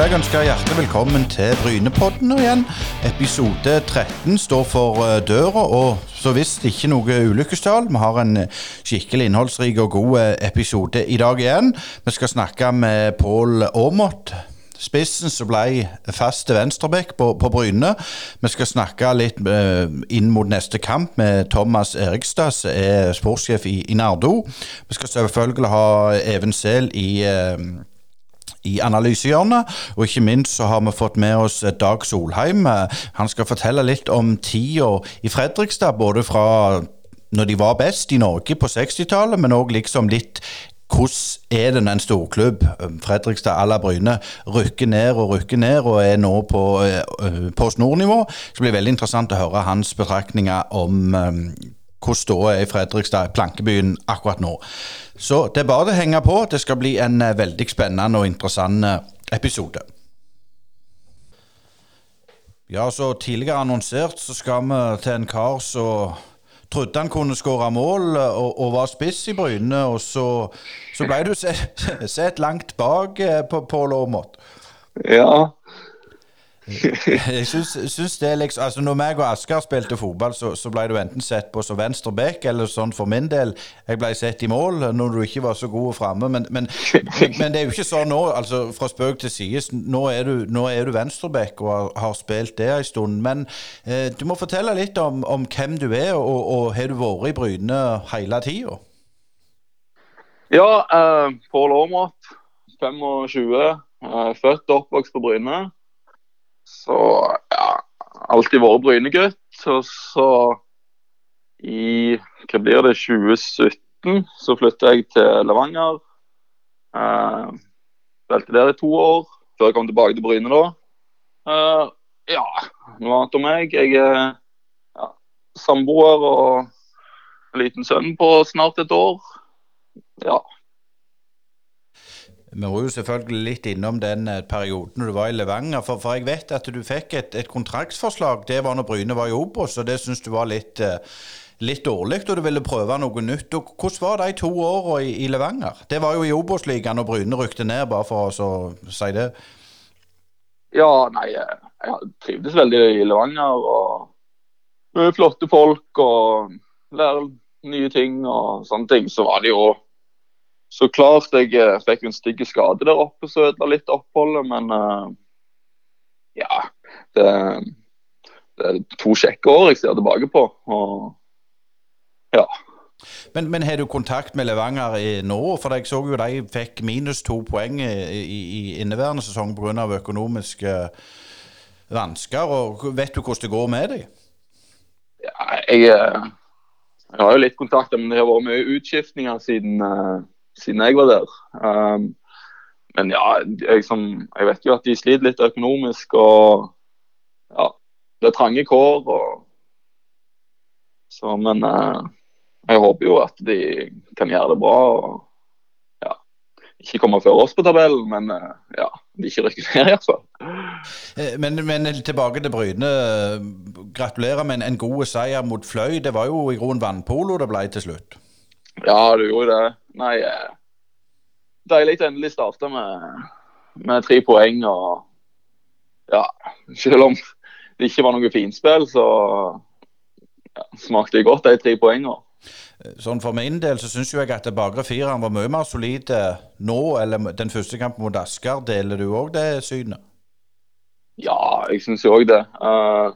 vil jeg ønske hjertelig velkommen til Brynepodden igjen. Episode 13 står for eh, døra, og så visst ikke noe ulykkestall. Vi har en skikkelig innholdsrik og god eh, episode i dag igjen. Vi skal snakke med Pål Aamodt. Spissen som ble fast til venstreback på, på Bryne. Vi skal snakke litt inn mot neste kamp med Thomas Erikstad, som er sportssjef i, i Nardo. Vi skal selvfølgelig ha Even Sel i i analysehjørnet. Og ikke minst så har vi fått med oss eh, Dag Solheim. Eh, han skal fortelle litt om tida i Fredrikstad, både fra når de var best i Norge på 60-tallet, men òg liksom litt hvordan er det når en storklubb, eh, Fredrikstad à la Bryne, rykker ned og rykker ned og er nå på, på snornivå? Det blir veldig interessant å høre hans betraktninger om hvordan ståa er i Fredrikstad, plankebyen, akkurat nå. Så det er bare å henge på. Det skal bli en eh, veldig spennende og interessant eh, episode. Ja, så tidligere annonsert så skal vi til en kar som trodde han kunne skåre mål eh, og, og, var spiss i Bryne, og så, så ble du sett, sett langt bak på, på Låmot. Ja, jeg syns, det liksom altså Når meg og Asker spilte fotball, så, så ble du enten sett på som venstre eller sånn for min del. Jeg ble sett i mål når du ikke var så god framme. Men, men, men, det er jo ikke sånn nå, altså fra spøk til side. Nå er du, nå du venstreback og har, har, spilt det en stund. Men eh, du må fortelle litt om, om hvem du er, og, og har du vært i Bryne hele tida? Ja, eh, Pål Aamodt, 25. Eh, født og oppvokst på Bryne. Så ja, alltid vært Bryne-gutt. Og så i hva blir det, 2017 så flytta jeg til Levanger. Uh, der i to år, før jeg kom tilbake til Bryne da. Uh, ja, noe annet om meg. Jeg er ja, samboer og en liten sønn på snart et år. Ja, vi var jo selvfølgelig litt innom den eh, perioden du var i Levanger. For, for jeg vet at du fikk et, et kontraktsforslag. Det var når Bryne var i Obos, og det syns du var litt, eh, litt dårlig, og du ville prøve noe nytt. Og hvordan var de to åra i, i, Levanger? Det var jo i Obos-ligaen, og Bryne rykte ned, bare for å si det. Ja, nei, jeg trivdes veldig i Levanger. og flotte folk og lærer nye ting og sånne ting. Så var det jo så klart, jeg eh, fikk en stygg skade der oppe som ødela litt oppholdet, men uh, ja. Det, det, er to kjekke år jeg ser tilbake på. Og ja. Men, men har du kontakt med Levanger nå? For jeg så jo de fikk minus to poeng i, i inneværende sesong pga. økonomiske vansker. og Vet du hvordan det går med dem? Ja, jeg, eh, jeg, har jo litt kontakt, men det har vært mye utskiftninger siden uh, siden jeg var der. Um, men ja, jeg, som, jeg, vet jo at de sliter litt økonomisk. og ja, Det er trange kår. og så, Men uh, jeg håper jo at de kan gjøre det bra. og Ikke komme før oss på tabellen, men uh, ja, de ikke rykker ned iallfall. Eh, men, men tilbake til Bryne. Gratulerer med en, en god seier mot Fløy. Det var jo i grunnen vannpolo det ble til slutt. Ja, du gjorde det. Nei, eh, deilig å endelig starte med, med tre poeng. og ja, Selv om det ikke var noe finspill, så ja, smakte det godt, de tre poengene. Sånn For min del så syns jeg at bakre fireren var mye mer solid nå eller den første kampen mot Asker. Deler du òg det synet? Ja, jeg syns òg det. Uh,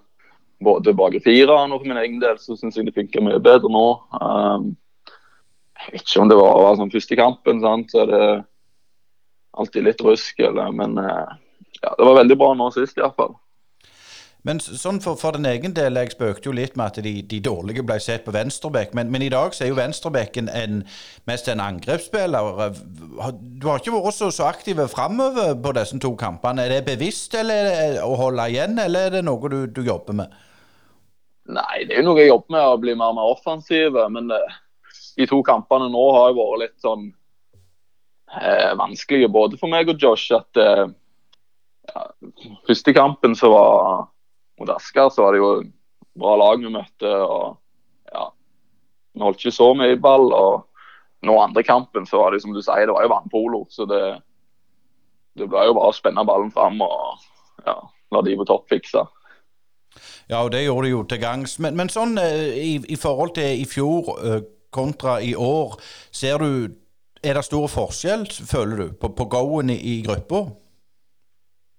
både bakre fireren og for min egen del så syns jeg det funker mye bedre nå. Um, jeg vet ikke om det var, var sånn første kampen, sant? så er det alltid litt rusk. Eller, men eh, ja, det var veldig bra nå sist, iallfall. Men sånn for, for den egen del, jeg spøkte jo litt med at de, de dårlige ble sett på venstrebekk, men, men, i dag så er jo venstrebekken en, mest en angrepsspiller. Du har ikke vært så, så aktiv framover på disse to kampene. Er det bevisst eller er det å holde igjen, eller er det noe du, du, jobber med? Nei, det er jo noe jeg jobber med, å bli mer og mer offensiv. Men det, de to kampene nå har jo vært litt sånn eh, vanskelige både for meg og Josh. at eh, ja, Første kampen så var mot Asker, så var det jo bra lag vi møtte. og ja, Vi holdt ikke så mye ball. og nå andre kampen så var det som du sier, det var jo vannpolo. Så det, det ble jo bare å spenne ballen fram og ja, la de på topp fikse. Ja, og det gjorde de jo til gangs. Men, men sånn i, i, forhold til i fjor kontra i år, ser du Er det stor forskjell, føler du, på, på go-en i, i gruppa?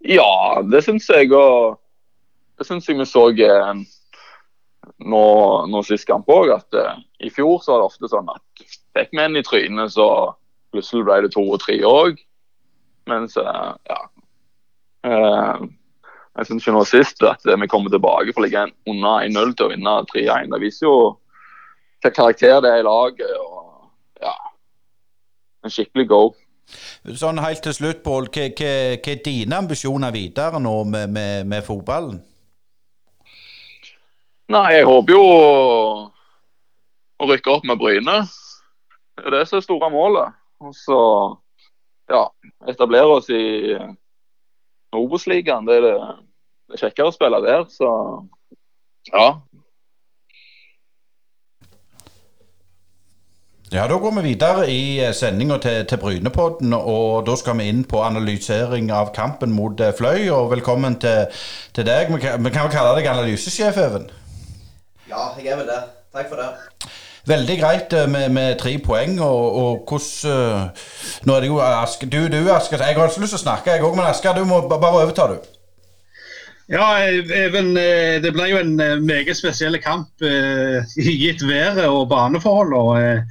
Ja, det syns jeg. Og det syns jeg vi så eh, nå, nå sist kamp òg. At eh, i fjor så var det ofte sånn at fikk vi en i trynet, så plutselig ble det to og tre òg. Mens eh, ja. Eh, jeg syns ikke nå sist at vi kommer tilbake for å ligge under 1-0 til å vinne 3-1. Det viser jo hva karakter det er i laget. og ja, En skikkelig go. Sånn Helt til slutt, Pål. Hva, hva, hva, er dine ambisjoner videre nå med, med, med, fotballen? Nei, jeg håper jo å rykke opp med Bryne. Det er det som er store målet. Og så ja, etablere oss i Obos-ligaen. Det er det, det er kjekkere å spille der, så ja. Ja, Da går vi videre i eh, sendinga til, til Brynepodden. og Da skal vi inn på analysering av kampen mot eh, Fløy. og Velkommen til, til deg. Vi kan, vi kan vel kalle deg analysesjef, Even? Ja, jeg er vel det. Takk for det. Veldig greit eh, med, med tre poeng. og, og hvordan Nå er det jo Aske Du, du Aske, jeg har ikke lyst til å snakke, jeg òg, men Aske, du må bare overta, du. Ja, Even, det ble jo en meget spesiell kamp gitt været og baneforholdene.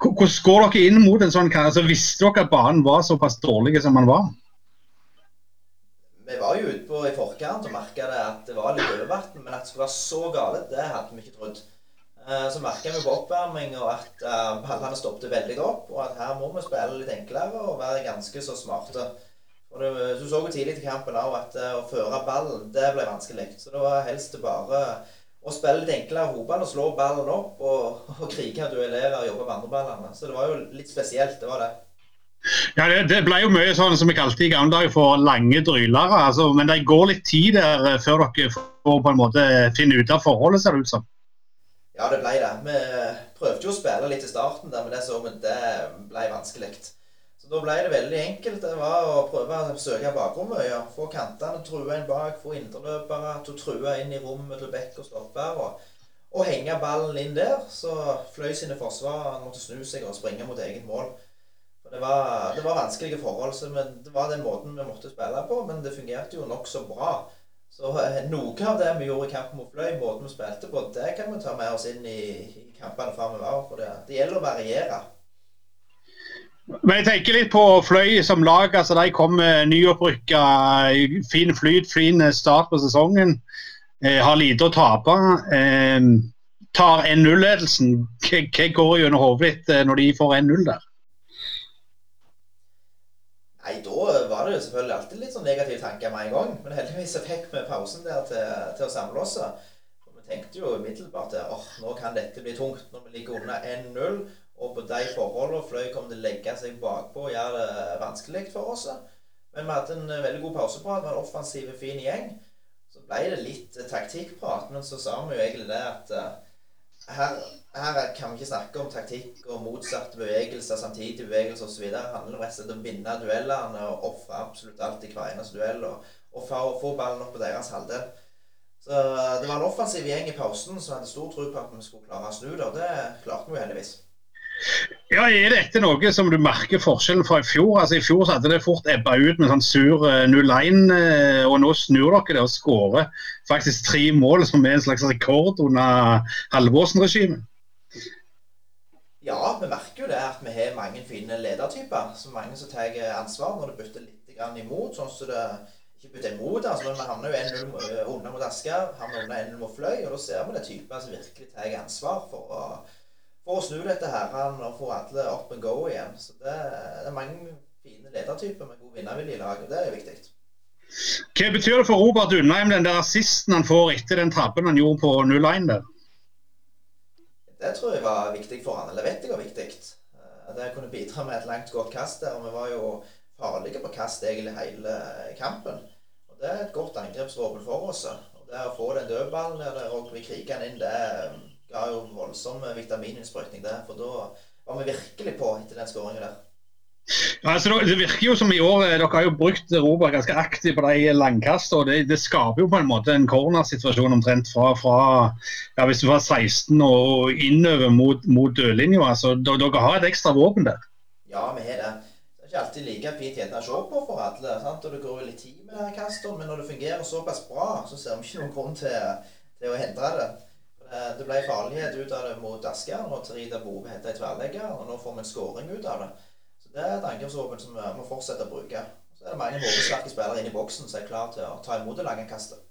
Hvordan går dere inn mot en sånn kamp? Altså, visste dere at banen var såpass dårlig som den var? Vi var jo ute på i forkant og merka at det var litt overvann, men at det skulle være så galt, det hadde vi ikke trodd. Eh, så merka vi på oppvarming at eh, ballene stoppet veldig opp, og at her må vi spille litt enklere og være ganske så smarte. Og det, du så jo tidlig til kampen at eh, å føre ballen, det ble vanskelig. Så det var helst bare å spille litt enklere fotball og slå ballen opp og, og krige og duellere og jobbe med andre ballene. Så det var jo litt spesielt, det var det. Ja, det, det ble jo mye sånn som vi kalte i gamle dager for lange drylere. Altså, men det går litt tid der eh, før dere får på en måte finne ut av forholdet, ser det ut som. Ja, det ble det. Vi prøvde jo å spille litt i starten, der, men det, så, men det ble vanskelig. Så Da ble det veldig enkelt. Det var å prøve å søke bakrommet. Ja. Få kantene true inn bak, få indreløpere til å true inn i rommet til bekk og stopper. Og, og henge ballen inn der. Så Fløy sine forsvarere måtte snu seg og springe mot eget mål. Det var, det var vanskelige forhold. Men det var den måten vi måtte spille på. Men det fungerte jo nokså bra. Så eh, noe av det vi gjorde i kampen mot Fløy, måten vi spilte på, det kan vi ta med oss inn i, i kampene framover. For det, det gjelder å variere. Men jeg tenker litt på Fløy som lag. altså De kom nyopprykka, fin flyt, fin start på sesongen. Eh, har lite å tape. Eh, tar 1-0-ledelsen. Hva går gjennom hodet ditt eh, når de får 1-0 der? Nei, Da var det jo selvfølgelig alltid litt sånn negative tanker med en gang. Men heldigvis så fikk vi pausen der til, til å samle oss. Vi tenkte jo umiddelbart at oh, nå kan dette bli tungt når vi ligger under 1-0. Og på de forholdene Fløy kom til å legge seg bakpå og gjøre det vanskelig for oss. Men vi hadde en veldig god pauseprat med en offensiv, fin gjeng. Så ble det litt taktikkprat, men så sa vi jo egentlig det at uh, her, her, kan vi ikke snakke om taktikk og motsatte bevegelser, samtidig bevegelser osv. Det handler rett og slett om å vinne duellene og ofre absolutt alt i hver eneste duell. Og, og få ballen opp på deres halvdel. Så det var en offensiv gjeng i pausen som hadde stor tro på at vi skulle klare å snu det. Og det klarte vi jo heldigvis. Ja, Er dette noe som du merker forskjellen fra i fjor? Altså I fjor så hadde det fort ebba ut med sånn sur 0-1, eh, eh, og nå snur dere det og skårer faktisk tre mål, som er en slags rekord under Halvorsen-regimet. Ja, vi merker jo det at vi har mange fine ledertyper. Så mange som tar ansvar når det bytter litt imot. sånn som det ikke bytter imot, altså, men vi havner jo 1-0 eh, under mot Asker, havner under 1-0 mot Fløy. Og da ser vi det typer som virkelig tar ansvar for å for å snu dette her og få alle up and go igjen. Så det, det er mange fine ledertyper med god vinnervilje i laget. Det er viktig. Hva betyr det for Robert Undheim, den der assisten han får etter den tabben han gjorde på 0-1 der? Det tror jeg var viktig for han, eller vet jeg var viktig. Eh, det kunne bidra med et langt, godt kast der. og Vi var jo farlige på kast egentlig hele kampen. Og Det er et godt angrepsvåpen for oss. Og Det å få den dødballen og vi kriger den inn, det er ga jo voldsom vitamininnsprøytning der. For da var vi virkelig på etter den skåringen der. Ja, altså, det virker jo som i år eh, Dere har jo brukt Robert ganske aktivt på de langkastene. og det, det, skaper jo på en måte en cornersituasjon omtrent fra, fra ja, hvis du var 16 og innover mot, mot dørlinja. Altså, dere har et ekstra våpen der. Ja, vi har det. Det er ikke alltid like fint å se på for alle. Sant? og Det går jo litt tid med kastene, men når det fungerer såpass bra, så ser vi ikke noen grunn til, til å hindre det. Det ble farlighet ut av det mot Asker og Terida Bove heter ei tverrlegger. Og nå får vi en skåring ut av det. Så Det er et angrepsvåpen som vi må fortsette å bruke. Så er det mange hovedsterke spillere inne i boksen som er klar til å ta imot det lange kastet.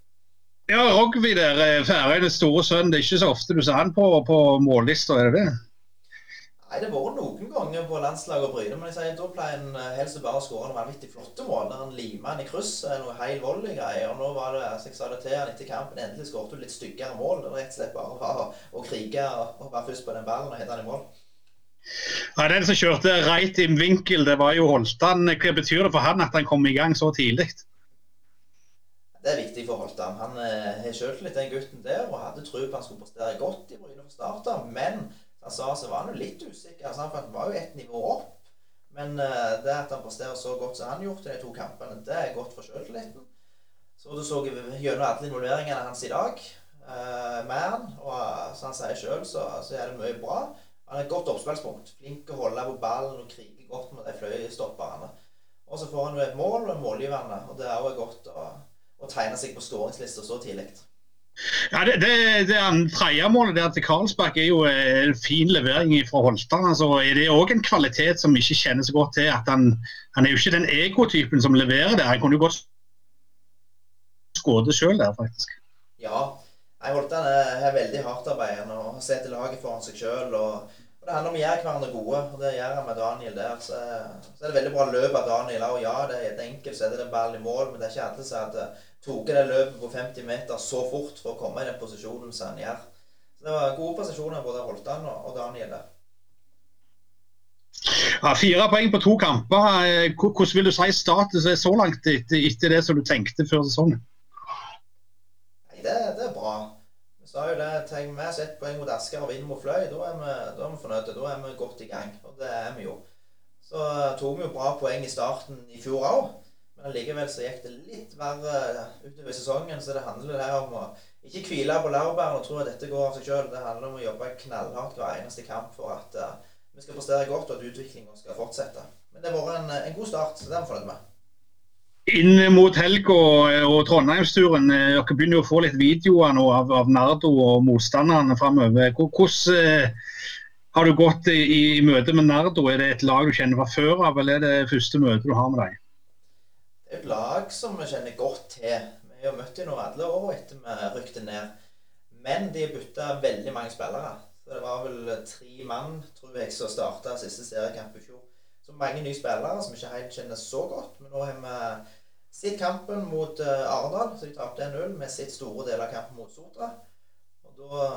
Ja, Rogvi der, eh, Færøyenes store sønn. Det er ikke så ofte du ser han på, på mållista, er det det? Nei, det har vært noen ganger på landslaget å bryne, men jeg sier, da pleier en eh, helst bare å skåre noen vanvittig flotte mål. Der en limer han i krysset, noe heil volley-greier. Og nå var det, altså jeg sa det til han etter kampen, endelig skåret du litt styggere mål. Det er rett og slett bare å, krige og være først på den ballen og hente han i mål. Nei, Den som kjørte right in vinkel, det var jo Holtan. Hva betyr det for han at han kom i gang så tidlig? Det er viktig for Holtan. Han eh, har selvtillit, den gutten der, og hadde tro på han skulle prestere godt i Bryne fra starten. Men han sa så var han jo litt usikker, altså, for han var jo ett nivå opp. Men uh, det at han presterer så godt som han gjorde i de to kampene, det er godt for selvtilliten. Så du så gjennom alle involveringene hans i dag uh, med han, og som han sier sjøl, så, så er det mye bra. Han er et godt oppspillspunkt. Flink å holde på ballen og krige godt med de fløyestopperne. Og så får han jo et mål og målgiverne, og det er også godt å, å tegne seg på skåringslista så tidlig. Ja, Det, det, det tredje målet der til Karlsbakk er jo en fin levering fra Holtan. Altså, er det òg en kvalitet som ikke kjenner så godt til at han, han er jo ikke den egotypen som leverer det. Han kunne jo godt skåret sjøl der, faktisk. Ja, Holtan er, er veldig hardtarbeidende og har sett laget foran seg sjøl. Og, det handler om å gjøre hverandre gode, og det gjør han med Daniel der. Så, så, er det veldig bra løp av Daniel Og Ja, det er enkelt, så er det en ball i mål, men det er ikke alle som hadde tatt det løpet på 50 meter så fort for å komme i den posisjonen som han gjør. Så det var gode prestasjoner både Holtan og, Daniel der. Ja, Fire poeng på to kamper. Eh, hvordan vil du si status er så langt etter det som du tenkte før sesongen? det, det, er bra. Vi har jo det, tenkt vi ett poeng mot Asker og vinner mot Fløy, da er, vi, da er vi fornøyde. Da er vi godt i gang. Og det er vi jo. Så tok vi jo bra poeng i starten i fjor òg. Men allikevel så gikk det litt verre utover sesongen. Så det handler her om å ikke hvile på laurbærene og tro at dette går av seg sjøl. Det handler om å jobbe knallhardt hver eneste kamp for at uh, vi skal prestere godt, og at utviklinga skal fortsette. Men det har vært en, en god start, så det er vi fornøyd med. Inn mot helga og Trondheimsturen, eh, dere begynner jo å få litt videoer nå av, av Nardo og motstanderne framover. Hvordan eh, har du gått i, i, møte med Nardo? Er det et lag du kjenner fra før av, eller er det første møte du har med dem? Det er et lag som vi kjenner godt til. Vi har møtt dem nå alle år etter vi rykte ned. Men de har bytta veldig mange spillere. Så Det var vel tre mann tror jeg, som starta siste seriekamp i fjor. Så mange nye spillere som vi ikke helt kjenner så godt. Men nå har vi sett kampen mot uh, Arendal, så de tapte 1-0. med sitt store del av kampen mot Sotra. Og da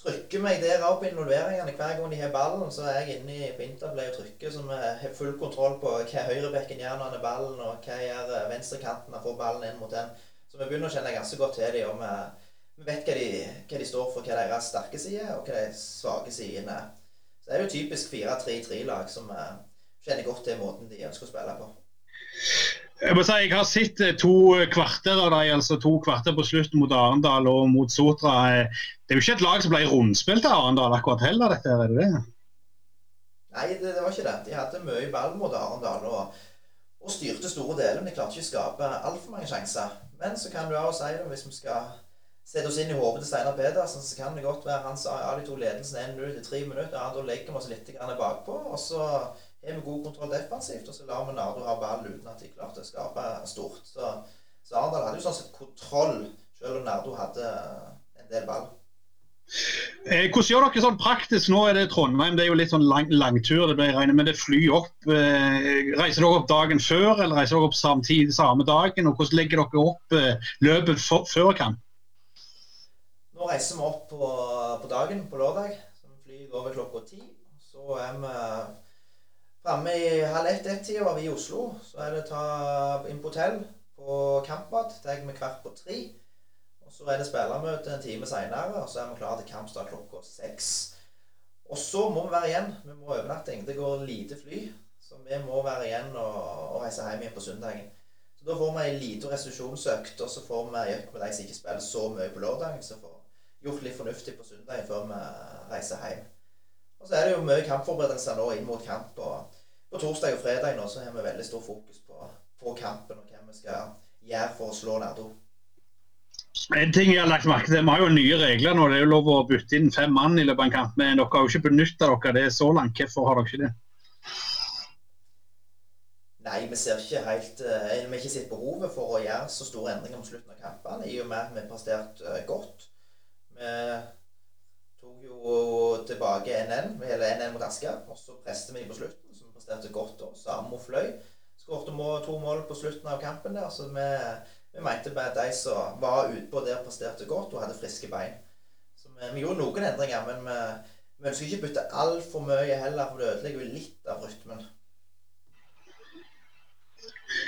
trykker meg der opp involveringene. Hver gang de har ballen, så er jeg inne på interplay og trykker, så vi har full kontroll på hva høyrebekken gjør når han har ballen, og hva gjør eh, venstrekanten når han får ballen inn mot den. Så vi begynner å kjenne ganske godt til dem. og vi, vet hva de, hva de, står for, hva deres sterke sider og hva de svake sidene er. Så det er jo typisk 4-3-3-lag som uh, kjenner godt til måten de ønsker å spille på. Jeg må si, jeg har sett eh, to kvarter av dem, altså to kvarter på slutten mot Arendal og mot Sotra. Eh, det er jo ikke et lag som ble rundspilt av Arendal akkurat heller, dette er det det? Nei, det, det, var ikke det. De hadde mye ball mot Arendal og, og, styrte store deler, men de klarte ikke å skape altfor mange sjanser. Men så kan du òg si det, hvis vi skal sette oss inn i hodet til Steinar Pedersen, så kan det godt være han sa ja, de to ledelsene 1-0 i tre minutter. Ja, da legger vi oss litt bakpå. og så har vi god kontroll defensivt, og så lar vi Nardo ha ball uten at de klarte å skape stort. Så, så Arendal hadde jo sånn sett kontroll, selv om Nardo hadde en del ball. Eh, hvordan gjør dere sånn praktisk? Nå er det Trondheim, det er jo litt sånn lang, langtur. det blir regnet, Men det flyr opp. Eh, reiser dere opp dagen før, eller reiser dere opp samtidig samme dagen? Og hvordan legger dere opp eh, løpet for, før kamp? Nå reiser vi opp på, på dagen, på lørdag. Så vi flyr over klokka ti. Så er vi Framme i halv ett-ett-tida var vi i Oslo. Så er det å ta inn på hotell på Kampbad. Tar vi kvart på tre. Og Så er det spillermøte en time seinere, og så er vi klare til kampstart klokka seks. Og så må vi være igjen. Vi må overnatting. Det går lite fly. Så vi må være igjen og, og reise hjem igjen på søndagen. Så Da får vi ei lita restitusjonsøkt, og så får vi økt med de som ikke spiller så mye på lørdagen. Så får gjort litt fornuftig på søndag før vi reiser hjem. Og så er det jo mye kampforberedelser nå inn mot kamp. og På torsdag og fredag nå så har vi veldig stor fokus på, på kampen og hva vi skal gjøre for å slå Nardo. En ting jeg har lagt merke til, Vi har jo nye regler nå. Det er jo lov å bytte inn fem mann i løpet av en kamp. Men dere har jo ikke benytta dere det så langt. Hvorfor har dere ikke det? Nei, vi ser ikke helt uh, Vi har ikke sett behovet for å gjøre så store endringer på slutten av kampene, i og med at vi har prestert uh, godt. Vi tok jo tilbake NN, eller NN mot Asker, og så presset vi dem på slutten, presterte godt. Og Samo fløy. Skårte to mål på slutten av kampen der, så vi vi mente at de som var utpå der, presterte godt og hadde friske bein. Så vi, vi gjorde noen endringer, men vi, vi ønsker ikke bytte altfor mye heller, for det ødelegger jo litt av rytmen.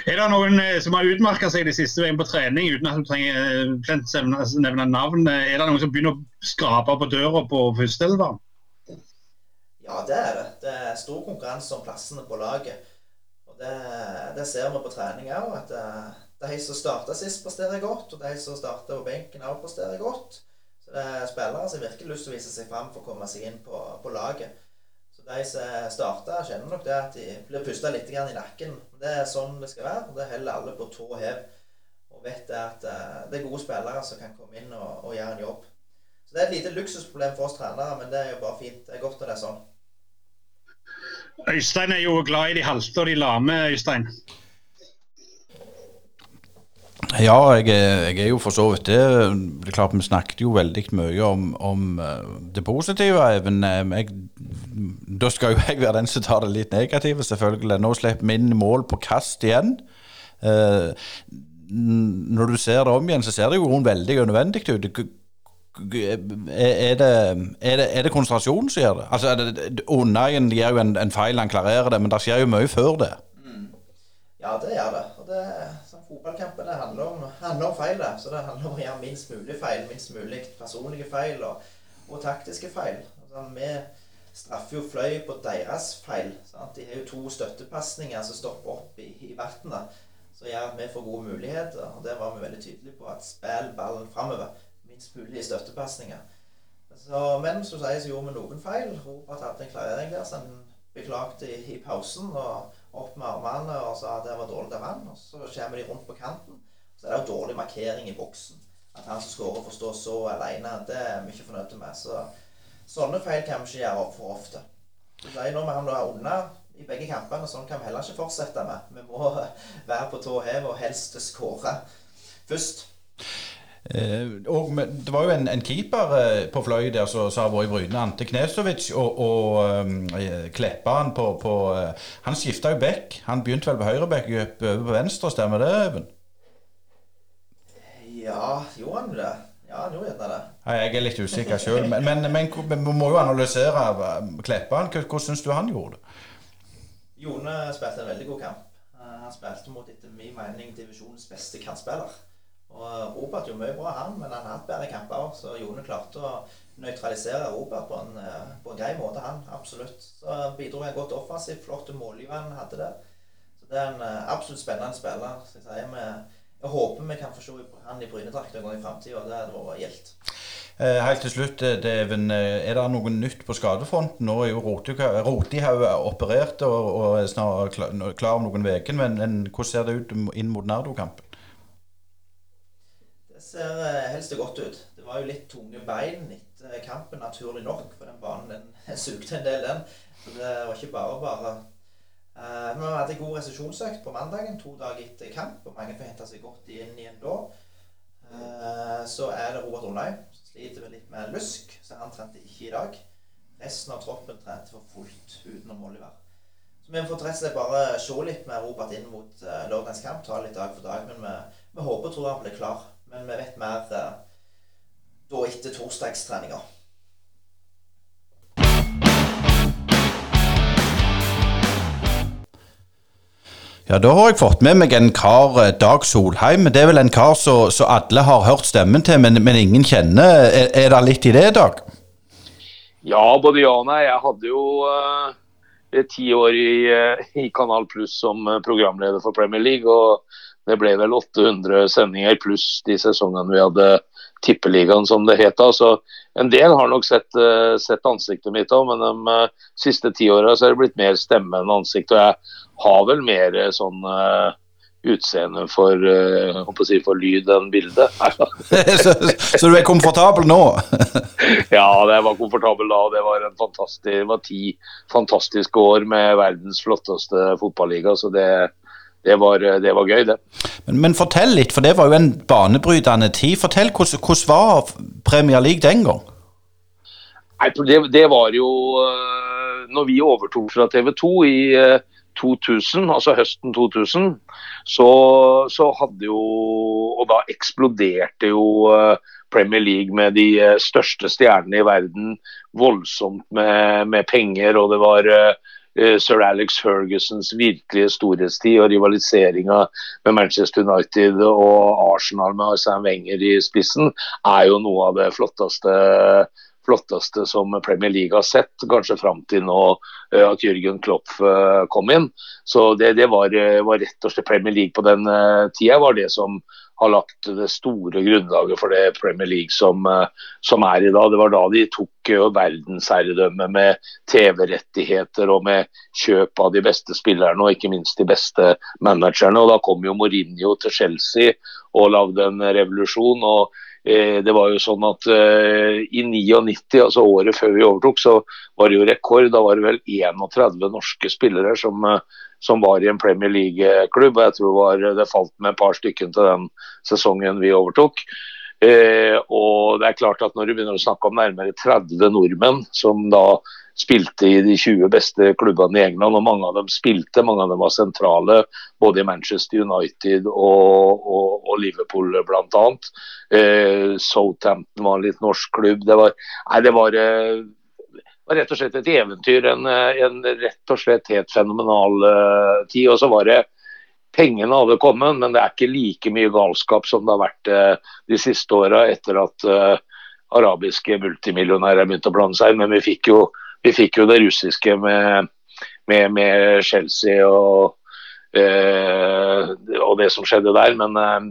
Er det noen eh, som har utmerka seg de siste veien på trening, uten at du trenger å nevne navn? Er det noen som begynner å skrape på døra på førsteelveren? Ja, det er det. Det er stor konkurranse om plassene på laget. Og det, det ser vi på trening òg, at eh, de som starta sist, presterer godt, og de som starta på benken, òg presterer godt. Så det er spillere som virkelig lyst til å vise seg fram for å komme seg inn på, på laget. Så de som starta, kjenner nok det at de blir pusta litt i nakken. Det er sånn det skal være. og Det holder alle på tå hev. Og vet at uh, det er gode spillere som kan komme inn og, og, gjøre en jobb. Så det er et lite luksusproblem for oss trenere, men det er jo bare fint. Det er godt når det er sånn. Øystein er jo glad i de halte og de lame, Øystein. Ja, jeg er, jeg er, jo for så vidt det. Det er klart Vi snakket jo veldig mye om, om eh, det positive. Even, jeg, da skal jo jeg være den som tar det litt negative, selvfølgelig. Nå slipper vi inn mål på kast igjen. Eh, når du ser det om igjen, så ser det jo veldig unødvendig ut. Er det, er, det, er det konsentrasjonen som gjør det? Altså, Unnagen gjør jo en, en feil, han klarerer det, men det skjer jo mye før det. Mm. Ja, det gjør det. Og det fotballkampene handler om, handler om feil. Så det handler om å gjøre minst mulig feil. Minst mulig personlige feil og, og taktiske feil. Altså, vi straffer jo Fløy på deres feil. Sant? De har jo to støttepasninger som stopper opp i, i vannet. Som gjør at vi får gode muligheter. Og der var vi veldig tydelige på at spill ballen framover. Minst mulig støttepasninger. men som sier, så gjorde vi noen feil. Robert hadde en klarering der, så han beklagte i, i pausen. og opp med armene og sa at det var dårlig av han. Og så kommer de rundt på kanten. Så er det jo dårlig markering i boksen. At han som skårer, får stå så alene, det er vi ikke fornøyd med. Så sånne feil kan vi ikke gjøre opp for ofte. Så det er nå med han da unna i begge kampene. Sånn kan vi heller ikke fortsette med. Vi må være på tå hev og helst skåre først. Eh, og Det var jo en, en keeper eh, på Fløy der som har vært i Bryne, Ante Knesovic, og, og um, Kleppan på, på uh, Han skifta jo back. Han begynte vel på høyreback, gikk over på venstre, stemmer det, Øyvind? Ja, gjorde han det? Ja, han gjorde gjerne det. Jeg er litt usikker sjøl, men, men, men, vi må jo analysere Kleppa. Hvordan syns du han gjorde? det? Jone spilte en veldig god kamp. Han spilte mot, etter min mening, divisjonens beste kantspiller. Og Robert gjorde mye bra, han, men han hatt bedre kamper. Så Jone klarte å nøytralisere Robert på en, eh, på en grei måte, han. Absolutt. Så bidro han godt offensivt. Flott målgiver han hadde der. Så det er en eh, absolutt spennende spiller. Så jeg, sier, vi, jeg håper vi kan få se han i Brynedrakt en gang i framtida. Det hadde vært gildt. Eh, helt til slutt, Deven, er det noe nytt på skadefronten? Nå er jo Rotihaug operert og, og er snart klar om noen uker, men, men hvordan ser det ut inn mot Nardo-kampen? Ser eh, helst godt ut. Det var jo litt tunge bein etter kampen, naturlig nok. For den banen den sugde en del, den. Så det var ikke bare bare. Uh, vi hadde god resesjonsøkt på mandagen, to dager etter kamp. Og mange får hente seg godt inn igjen da. Uh, så er det Robert Undheim som sliter med litt med lusk, så han trente ikke i dag. Resten av troppen trente for fullt utenom Oliver. Så vi får rett og slett bare se litt med Robert inn mot lørdagens kamp. Ta litt dag for dag. Men vi, vi håper og tror han blir klar. Men vi vet mer eh, da etter torsdagstreninga. Ja, Da har jeg fått med meg en kar, eh, Dag Solheim. Det er vel en kar som alle har hørt stemmen til, men, men ingen kjenner. Er, er, det litt i det, Dag? Ja, både ja og nei. Jeg hadde jo uh, ti år i, i Kanal Pluss som programleder for Premier League. og det ble vel 800 sendinger pluss de sesongene vi hadde Tippeligaen, som det het da. Så en del har nok sett, sett ansiktet mitt òg, men de siste ti åra er det blitt mer stemme enn ansikt. Og jeg har vel mer sånn uh, utseende for, si, for lyd enn bilde. så, så, du er komfortabel nå? ja, det var komfortabel da. Det var, en fantastisk, det var ti fantastiske år med verdens flotteste fotballiga. så det, det var, det var, gøy, det. Men, men, fortell litt, for det var jo en banebrytende tid. Fortell, hvordan, hvordan var Premier League den gang? Nei, det, det, var jo uh, Når vi overtok fra TV 2 i uh, 2000, altså høsten 2000, så, så, hadde jo Og da eksploderte jo eh, Premier League med de eh, største stjernene i verden voldsomt med, med penger. Og det var uh, sir Alex Fergusons virkelige storhetstid og rivaliseringa med Manchester United og Arsenal med Arsène Wenger i spissen er jo noe av det flotteste flotteste som Premier League har sett, kanskje fram til nå eh, at Jørgen Klopp eh, kom inn. Så det, det var, eh, var, rett og slett Premier League på den tida var det som har lagt det store grunnlaget for det Premier League som, som er i dag. Det var da de tok verdensherredømme med TV-rettigheter og med kjøp av de beste spillerne og ikke minst de beste managerne. Og Da kom jo Mourinho til Chelsea og lagde en revolusjon. og Eh, det var jo sånn at I 99, altså året før vi overtok, så var det jo rekord. Da var det vel 31 norske spillere som, som var i en Premier League-klubb. og Jeg tror var, det falt med et par stykker til den sesongen vi overtok. Eh, og det er klart at Når du begynner å snakke om nærmere 30 nordmenn som da spilte i de 20 beste klubbene i England, og mange av dem spilte. Mange av dem var sentrale, både i Manchester United og, og, og Liverpool bl.a. Eh, Southampton var en litt norsk klubb. Det var, nei, det var, eh, var rett og slett et eventyr. En, en rett og slett helt fenomenal uh, tid. Og så var det Pengene hadde kommet, men det er ikke like mye galskap som det har vært uh, de siste åra etter at uh, arabiske multimillionærer begynte å blande seg inn. Men vi fikk jo vi fikk jo det russiske med, med, med Chelsea og, eh, og, det som skjedde der. Men eh,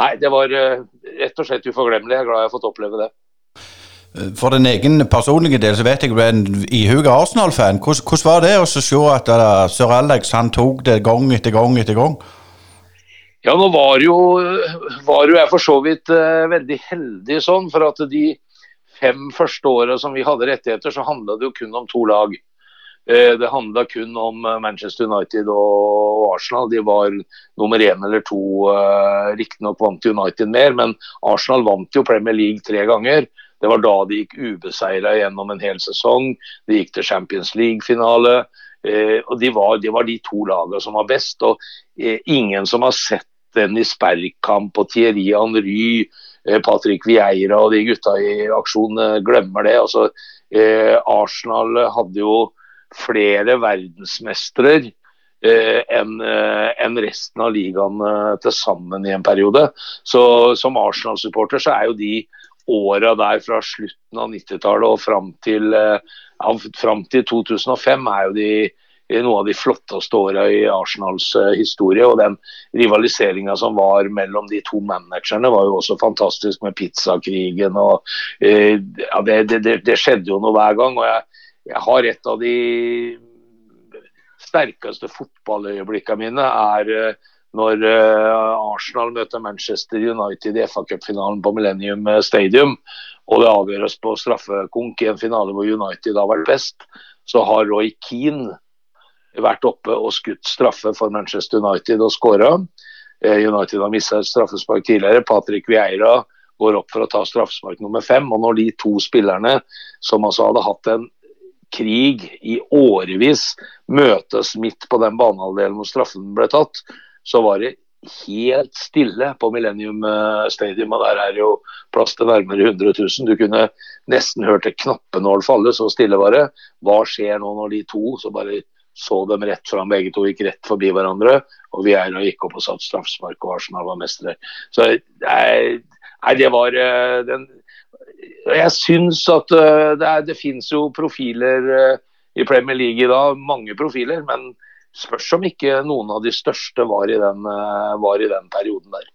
nei, det var eh, rett og slett uforglemmelig. Jeg er glad jeg har fått oppleve det. For din egen personlige del så vet jeg du er en ihuga Arsenal-fan. Hvordan, var det å se at uh, sir Alex han tok det gang etter gang etter gang? Ja, nå var jo, var jo jeg for så vidt uh, veldig heldig sånn, for at de fem første åra som vi hadde rettigheter, så handla det jo kun om to lag. Eh, det handla kun om eh, Manchester United og Arsenal. De var nummer én eller to. Eh, riktignok vant United mer, men Arsenal vant jo Premier League tre ganger. Det var da de gikk ubeseira gjennom en hel sesong. De gikk til Champions League-finale. og de var, de var, de to lagene som var best. og Ingen som har sett Dennis Bergkamp og Thierry Henry Eh, Patrick Vieira og de gutta i aksjon eh, glemmer det. Altså, eh, Arsenal hadde jo flere verdensmestere eh, enn en resten av ligaen til sammen i en periode. Så Som Arsenal-supporter så er jo de åra der fra slutten av 90-tallet og fram til, ja, fram til 2005 er jo de noe av de flotteste åra i Arsenals uh, historie. og Den rivaliseringa som var mellom de to managerne var jo også fantastisk med pizzakrigen. og uh, ja, det, det, det, skjedde jo noe hver gang. og jeg, jeg har et av de sterkeste fotballøyeblikkene mine er når Arsenal møter Manchester United i FA Cup-finalen på Millennium Stadium, og det avgjøres på straffekonk i en finale hvor United har vært best, så har Roy Keane vært oppe og skutt straffe for Manchester United og skåra. Eh, United har mista et straffespark tidligere. Patrick Vieira går opp for å ta straffespark nummer fem. Og når de to spillerne, som altså hadde hatt en krig i årevis, møtes midt på den banehalvdelen hvor straffen ble tatt, så var det helt stille på Millennium eh, Stadium. og Der er jo plass til nærmere 100 000. Du kunne nesten hørt et knappenål falle, så stille var det. Hva skjer nå når de to så bare så dem rett fram, begge to gikk rett forbi hverandre. Og Vieira gikk opp og satt straffespark, og Arsenal var mestere. Så nei, det var eh, den Jeg syns at eh, det, det finnes jo profiler eh, i Premier League i dag. Mange profiler, men spørs om ikke noen av de største var i den, eh, var i den perioden der.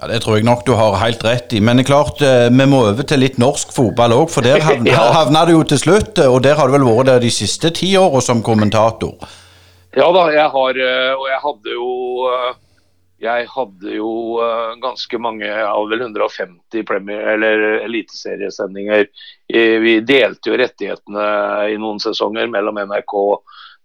Ja, Det tror jeg nok du har helt rett i. Men det er klart, eh, vi må over til litt norsk fotball òg, for der havna, Ja. havna det jo til slutt. Og der har du vel vært der de siste ti åra som kommentator. Ja da, jeg har eh, Og jeg hadde jo eh, Jeg hadde jo eh, ganske mange av vel 150 Premier, eller eliteseriesendinger. Eh, Vi delte jo rettighetene i noen sesonger mellom NRK,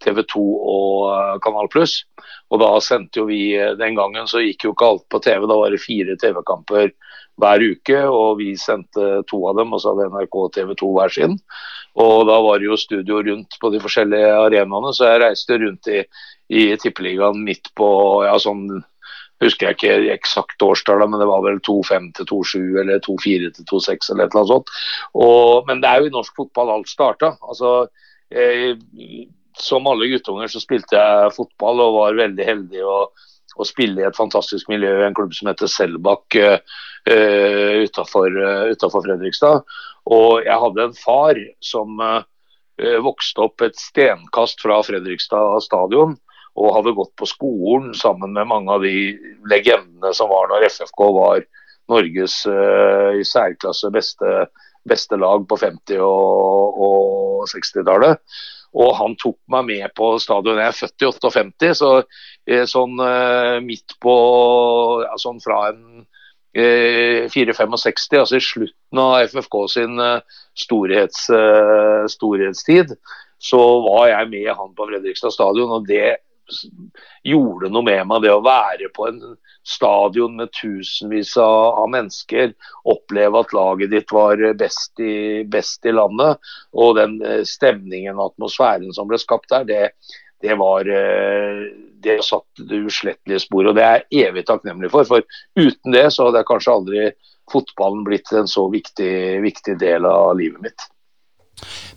TV 2 og eh, Kanal Pluss. Og da sendte jo vi eh, Den gangen så gikk jo ikke alt på TV, da var det fire TV-kamper hver uke. Og vi sendte to av dem, og så hadde NRK og TV 2 hver sin. Og da var det jo studio rundt på de forskjellige arenaene, så jeg reiste rundt i, i Tippeligaen midt på ja, sånn husker jeg ikke eksakt årstallet, men det var vel 2-5 til 2-7 eller 2-4 til 2-6 eller et eller annet sånt. Og, men det er jo i norsk fotball alt starta. Altså, eh, som alle guttunger så spilte jeg fotball og var veldig heldig å, å spille i et fantastisk miljø i en klubb som heter Selbakk eh, utafor uh, Fredrikstad. Og jeg hadde en far som uh, vokste opp et stenkast fra Fredrikstad stadion og hadde gått på skolen sammen med mange av de legendene som var når FFK var Norges uh, i særklasse beste, beste lag på 50- og, og 60-tallet. Og han tok meg med på stadion. Jeg er født i 58, så eh, sånn eh, midt på Sånn fra en eh, 4-65, altså i slutten av FFK sin eh, storhets, eh, storhetstid, så var jeg med han på Fredrikstad stadion. og det gjorde noe med meg, det å være på en stadion med tusenvis av, av mennesker, oppleve at laget ditt var best i, best i landet, og den eh, stemningen og atmosfæren som ble skapt der, det, det var eh, det satt uslettelige spor, og det er jeg evig takknemlig for. For uten det så hadde jeg kanskje aldri fotballen blitt en så viktig, viktig del av livet mitt.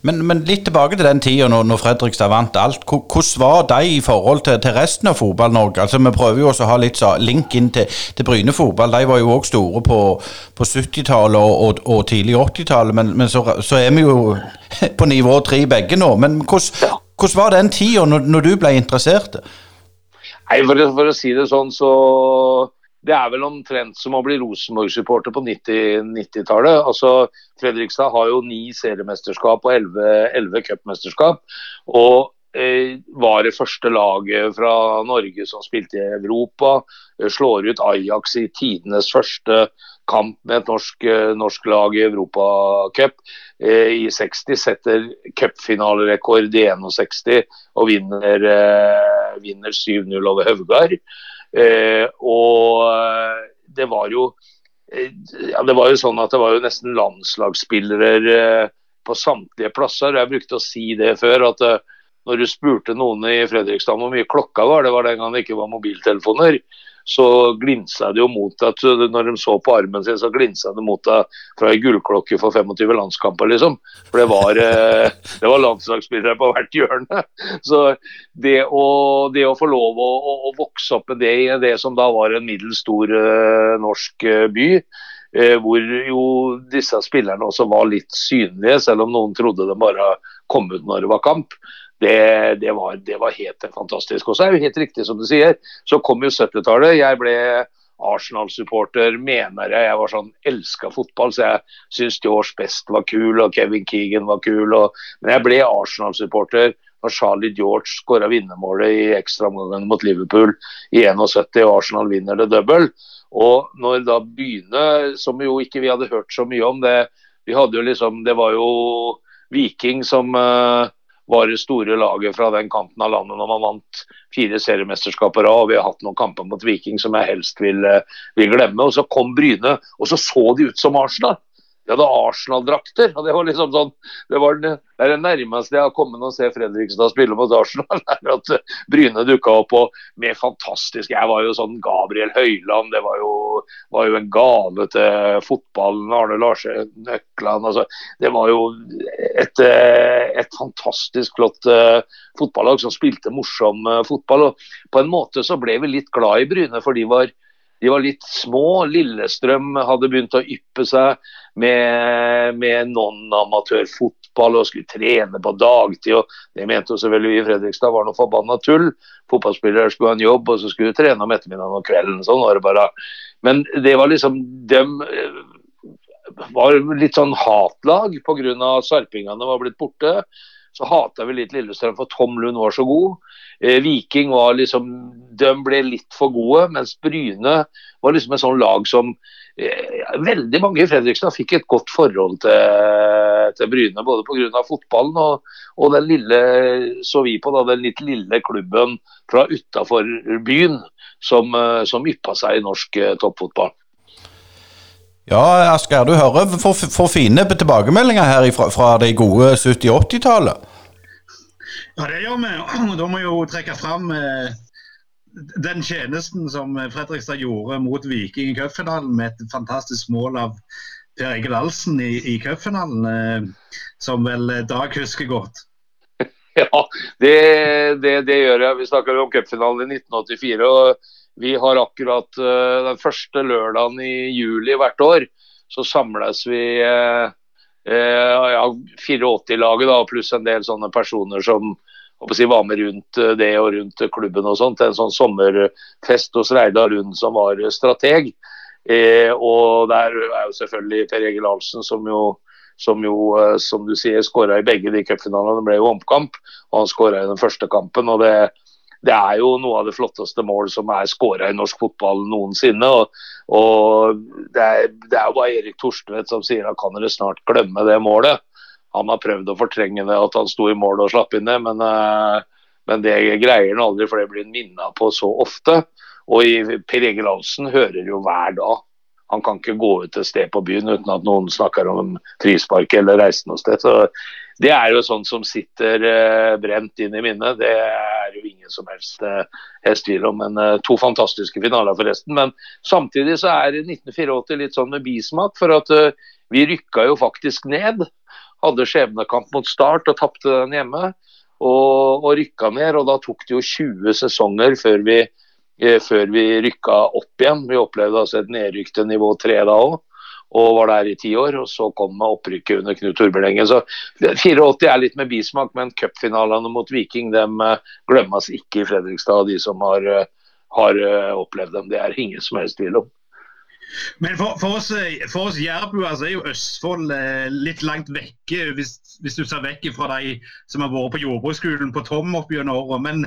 Men, men, litt tilbake til den tida når, når Fredrikstad vant alt. Hvordan var de i forhold til, til resten av Fotball-Norge? Altså, Vi prøver jo også å ha litt så, link inn til, til Bryne fotball. De var jo òg store på, på 70-tallet og, og, og, tidlig 80-tallet, men, men så, så, er vi jo på nivå tre begge nå. Men hvordan, hvordan var den tida når, når, du ble interessert? Nei, for, for å si det sånn, så det er vel omtrent som å bli Rosenborg-supporter på 90-tallet. 90 altså, Fredrikstad har jo ni seriemesterskap og elleve cupmesterskap. Og eh, var det første laget fra Norge som spilte i Europa. Eh, slår ut Ajax i tidenes første kamp med et norsk, eh, norsk lag i Europacup. Eh, I 60 setter cupfinalerekord i 61 og vinner, eh, vinner 7-0 over Høvgar. Eh, og det var jo ja, det var jo sånn at det var jo nesten landslagsspillere eh, på samtlige plasser. Jeg brukte å si det før, at eh, når du spurte noen i Fredrikstad hvor mye klokka var, det var den gang det ikke var mobiltelefoner, så glinsa det jo mot deg Når de så på armen sin, så glinsa det mot deg fra ei gullklokke for 25 landskamper, liksom. For det var, eh, det var landslagsspillere på hvert hjørne. Så det å, det å få lov å, å, å, vokse opp med det i det som da var en middels stor uh, norsk uh, by, hvor jo disse spillerne også var litt synlige, selv om noen trodde de bare kom ut når det var kamp. Det, det, var, det, var, helt fantastisk. Og så er det helt riktig som du sier, så kom jo 70-tallet. Jeg ble Arsenal-supporter, mener jeg. Jeg var sånn, elska fotball, så jeg syns George Best var kul, og Kevin Keegan var kul. Og, men jeg ble Arsenal-supporter når Charlie George skåra vinnermålet i ekstraomgangen mot Liverpool i 71, og Arsenal vinner det double. Og når da begynner, som jo ikke vi hadde hørt så mye om, det, vi hadde jo liksom, det var jo Viking som uh, var det store laget fra den kanten av landet når man vant fire seriemesterskaper av. og Vi har hatt noen kamper mot Viking som jeg helst vil, vil glemme. og Så kom Bryne, og så så de ut som Arsenal. De hadde Arsenal-drakter. og Det var liksom sånn, det, var det, er det nærmeste jeg har kommet å se Fredrikstad spille mot Arsenal. er at Bryne dukka opp og med fantastisk Jeg var jo sånn Gabriel Høyland, det var jo, var jo en gave til fotballen. Arne Larsen Nøkland. altså Det var jo et, et fantastisk flott uh, fotballag som spilte morsom fotball. og På en måte så ble vi litt glad i Bryne, for de var de var litt små. Lillestrøm hadde begynt å yppe seg med, med non-amatørfotball og skulle trene på dagtid. og Det mente jo selvfølgelig vi i Fredrikstad var noe forbanna tull. Fotballspillere skulle ha en jobb, og så skulle de trene om ettermiddagen og kvelden. Sånn var det bare. Men det var liksom dem eh, var litt sånn hatlag pga. sarpingene var blitt borte. Så hata vi litt Lillestrøm, for Tom Lund var så god. Eh, Viking var liksom De ble litt for gode, mens Bryne var liksom et sånn lag som eh, Veldig mange i Fredrikstad fikk et godt forhold til, til Bryne, både pga. fotballen og, og, den lille så vi på da, den litt lille klubben fra utafor byen som, eh, som yppa seg i norsk eh, toppfotball. Ja, Asgeir, du hører for, for fine tilbakemeldinger her fra, fra de gode 70-80-tallet. Ja, det gjør vi. Da må vi jo trekke fram eh, den tjenesten som Fredrikstad gjorde mot Viking i cupfinalen, med et fantastisk mål av Per Egil Alsen i, i cupfinalen, eh, som vel Dag husker godt. Ja, det, det, det, gjør jeg. Vi snakker om cupfinalen i 1984. og vi har akkurat uh, den første lørdagen i juli hvert år, så samles vi uh, uh, ja, 84-laget pluss en del sånne personer som si, var med rundt det og rundt klubben og sånt. En sånn sommerfest hos Reidar Lund som var strateg. og der er jo selvfølgelig Per Egil Ahlsen som jo som jo, som du sier, skåra i begge de cupfinalene. Det ble jo omkamp, og han skåra i den første kampen. og det det er jo noe av det flotteste mål som er skåra i norsk fotball noensinne. Og, og det, er, det, er, jo bare Erik Torstvedt som sier at kan dere snart glemme det målet. Han har prøvd å fortrenge det at han sto i mål og slapp inn det, men, uh, men det greier han aldri, for det blir han minna på så ofte. Og i, Per Egil Hansen hører jo hver dag. Han kan ikke gå ut et sted på byen uten at noen snakker om frispark eller reise noe sted. Så det er jo sånn som sitter uh, brent inn i minnet. Det er jo ingen som helst, helst tvil om. Men uh, To fantastiske finaler, forresten. Men samtidig så er 1984 litt sånn med bismak. For at vi rykka jo faktisk ned. Hadde skjebnekamp mot Start og tapte den hjemme. Og, og rykka ned. Og da tok det jo 20 sesonger før vi, før vi rykka opp igjen. Vi opplevde altså et nedrykk til nivå 3 da òg og var der i ti år. og Så kom opprykket under Knut Torbjørnengen. Så 84 er litt med bismak, men cupfinalene mot Viking dem eh, glemmes ikke i Fredrikstad. De som har, eh, har eh, opplevd dem. Det er ingen som helst tvil om. Men for, for oss, for oss jærbuer så er jo Østfold litt langt vekke, hvis, hvis du ser vekk fra de som har vært på jordbruksskolen på Tom opp gjennom året. Men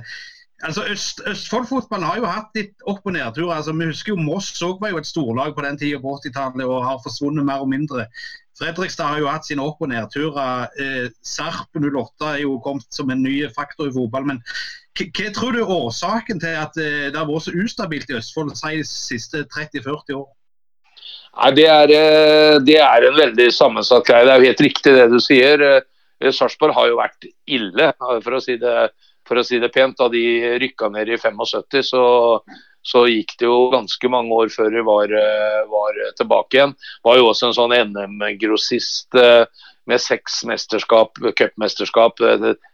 Altså, Øst, Østfold-fotballen har jo hatt litt opp- og nedtur. Altså, vi husker jo Moss òg var jo et storlag på den tida på 80-tallet og har forsvunnet mer og mindre. Fredrikstad har jo hatt sine opp- og nedturer. Eh, Sarp 08 er jo kommet som en ny faktor i fotball. Men hva tror du er årsaken til at eh, det har vært så ustabilt i Østfold de siste 30-40 år? Nei, det er, eh, det er, en veldig sammensatt greie. Det er jo helt riktig det du sier. Eh, Sarpsborg har jo vært ille, for å si det for å si det pent. Da de rykka ned i 75, så, så gikk det jo ganske mange år før de var, eh, var tilbake igjen. Var jo også en sånn NM-grossist eh, med seks mesterskap, cupmesterskap.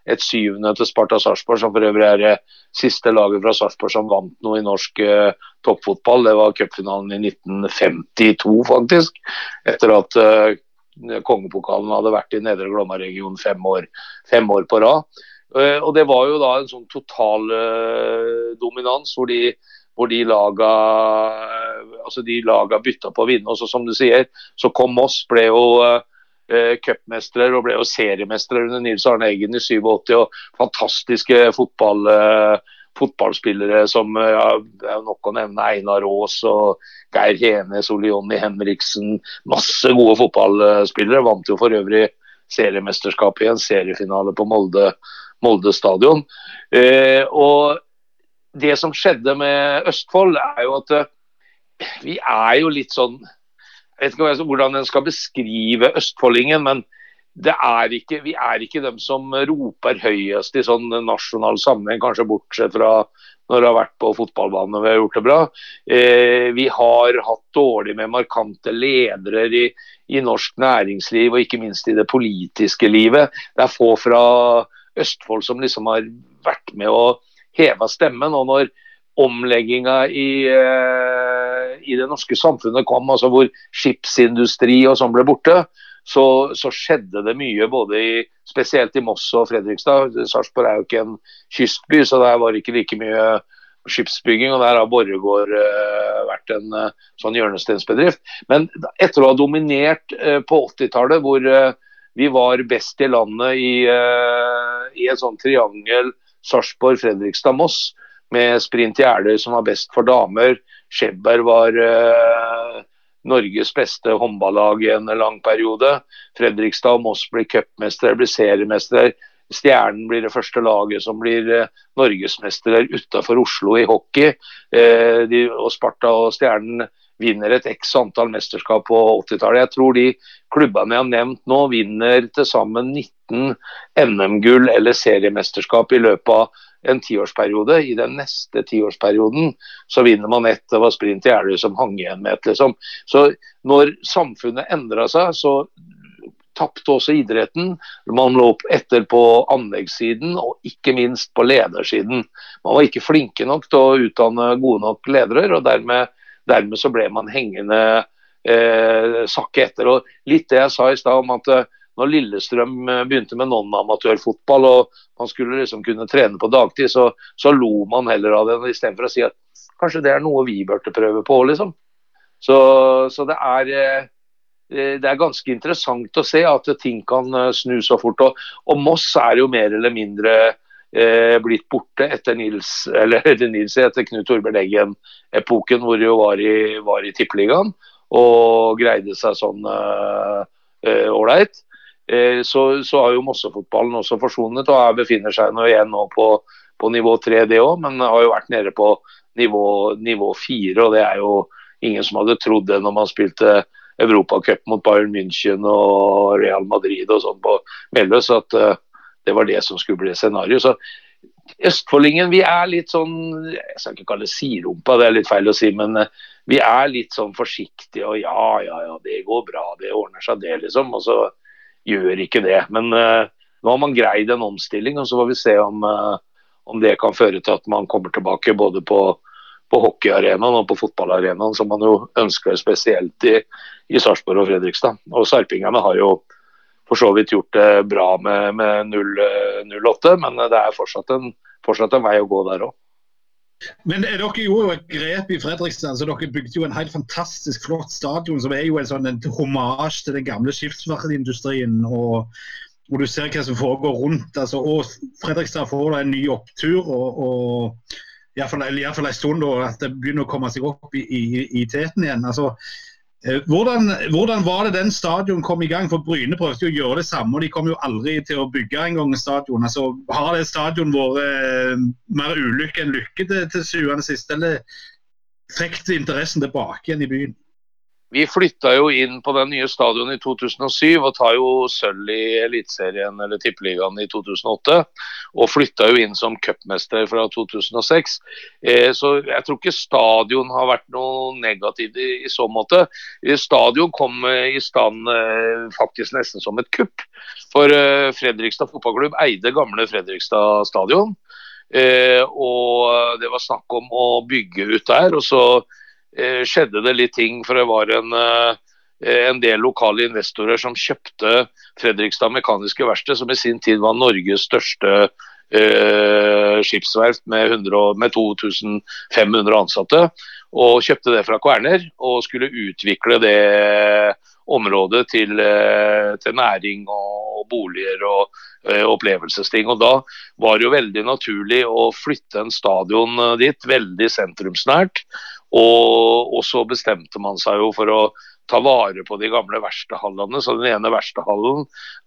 Et syvende til Sparta Sarpsborg, som for øvrig er det siste laget fra Sarpsborg som vant noe i norsk toppfotball. Det var cupfinalen i 1952, faktisk. Etter at kongepokalen hadde vært i Nedre Glomma-regionen fem, fem, år på rad. Eh, og Det var jo da en sånn total uh, dominans hvor de, hvor de laga altså de laga bytta på å vinne. Og så, som du sier, så kom Moss, ble jo uh, cupmestere og ble jo seriemestere under Nils Arne Eggen i 87. Og fantastiske fotball, uh, fotballspillere som ja, det er nok å nevne Einar Aas og Geir Henes, Ole Jonny Henriksen. Masse gode fotballspillere. Vant jo for øvrig seriemesterskapet i en seriefinale på Molde Molde stadion. Eh, og det som skjedde med Østfold, er jo at eh, vi er jo litt sånn Jeg vet ikke hvordan en skal beskrive østfoldingen, men er ikke, vi er ikke dem som roper høyest i sånn nasjonal sammenheng, kanskje bortsett fra når det har vært på fotballbanen og vi har gjort det bra. Eh, vi har hatt dårlig med markante ledere i, i, norsk næringsliv og ikke minst i det politiske livet. Det er få fra Østfold som liksom har vært med å heve stemmen. Og når omlegginga i, uh, i det norske samfunnet kom, altså hvor skipsindustri og sånn ble borte, så, så, skjedde det mye både i, spesielt i Moss og Fredrikstad. Sarpsborg er jo ikke en kystby, så der var det ikke like mye skipsbygging. Og der har Borregaard uh, vært en uh, sånn hjørnesteinsbedrift. Men etter å ha dominert uh, på 80-tallet, hvor vi var best i landet i, i en sånn triangel Sarpsborg, Fredrikstad, Moss, med Sprint i Jeløy som var best for damer. Skjebber var Norges beste håndballag i en lang periode. Fredrikstad og Moss blir cupmestere, blir seriemestere. Stjernen blir det første laget som blir eh, norgesmestere utenfor Oslo i hockey. Eh, de, og Sparta og Stjernen vinner et x antall mesterskap på 80-tallet. Jeg tror de klubbene jeg har nevnt nå, vinner til sammen 19 NM-gull eller seriemesterskap i løpet av en tiårsperiode. I den neste tiårsperioden så vinner man ett. Det var Sprint Jeløy som hang igjen med et, liksom. Så når samfunnet endra seg, så tapte også idretten. Man lå etter på anleggssiden og ikke minst på ledersiden. Man var ikke flinke nok til å utdanne gode nok ledere, og dermed, dermed så ble man hengende eh, sakke etter. Og litt det jeg sa i stad om at eh, når Lillestrøm eh, begynte med non-amatørfotball og man skulle liksom kunne trene på dagtid, så, så lo man heller av det istedenfor å si at kanskje det er noe vi burde prøve på. liksom. Så, så det, er, eh, det er ganske interessant å se at ting kan snu så fort. Og, og Moss er jo mer eller mindre blitt borte etter Nils, eller Nils etter Knut Torbjørn Eggen-epoken, hvor de var i, var i Tippeligaen og greide seg sånn ålreit. Uh, Eh, så, så, har jo Mossefotballen også forsvunnet og jeg befinner seg nå igjen nå på, på nivå tre, det òg. Men har jo vært nede på nivå fire, og det er jo ingen som hadde trodd det når man spilte Europacup mot Bayern München og Real Madrid og sånn på Melløs, at uh, det var det som skulle bli scenarioet. Så Østfoldingen, vi er litt sånn Jeg skal ikke kalle det sidrumpa, det er litt feil å si, men uh, vi er litt sånn forsiktige og ja, ja, ja, det går bra, det ordner seg, det, liksom. Og så gjør ikke det. Men uh, nå har man greid en omstilling, og så får vi se om, uh, om det kan føre til at man kommer tilbake både på, på hockeyarenaen og på fotballarenaen, som man jo ønsker spesielt i, i Sarpsborg og Fredrikstad. Og sarpingene har jo for så vidt gjort det bra med, med 0-8, men det er fortsatt en, fortsatt en vei å gå der òg. Men dere gjorde jo et grep i Fredrikstad. så Dere bygde jo en helt fantastisk flott stadion som er jo en sånn hommage til den gamle skipsverftsindustrien. Og, og, du ser hva som foregår rundt. Altså, og Fredrikstad får da en ny opptur. og, og Iallfall en stund da, at det begynner å komme seg opp i, i, i teten igjen. altså Eh, hvordan, hvordan, var det den stadion kom i gang? For Bryne prøvde jo å gjøre det samme, og de kom jo aldri til å bygge en gang stadion. Altså, har det stadion vært eh, mer ulykke enn lykke til, til syvende sist, eller fikk interessen tilbake igjen i byen? Vi flytta jo inn på den nye stadionet i 2007 og tar jo sølv i Eliteserien eller Tippeligaen i 2008. Og flytta jo inn som cupmester fra 2006. Eh, så jeg tror ikke stadion har vært noe negativt i, i så måte. Stadion kom i stand eh, faktisk nesten som et kupp. For eh, Fredrikstad fotballklubb eide gamle Fredrikstad stadion. Eh, og det var snakk om å bygge ut der. og så Eh, skjedde det litt ting, for det var en, eh, en del lokale investorer som kjøpte Fredrikstad Mekaniske Verksted, som i sin tid var Norges største eh, skipsverft med, 100, med 2500 ansatte. Og kjøpte det fra Kverner og skulle utvikle det området til, eh, til næring og boliger og eh, opplevelsesting. Og Da var det jo veldig naturlig å flytte en stadion dit, veldig sentrumsnært. Og, og, så bestemte man seg jo for å ta vare på de gamle verkstedhallene. Så den ene verkstedhallen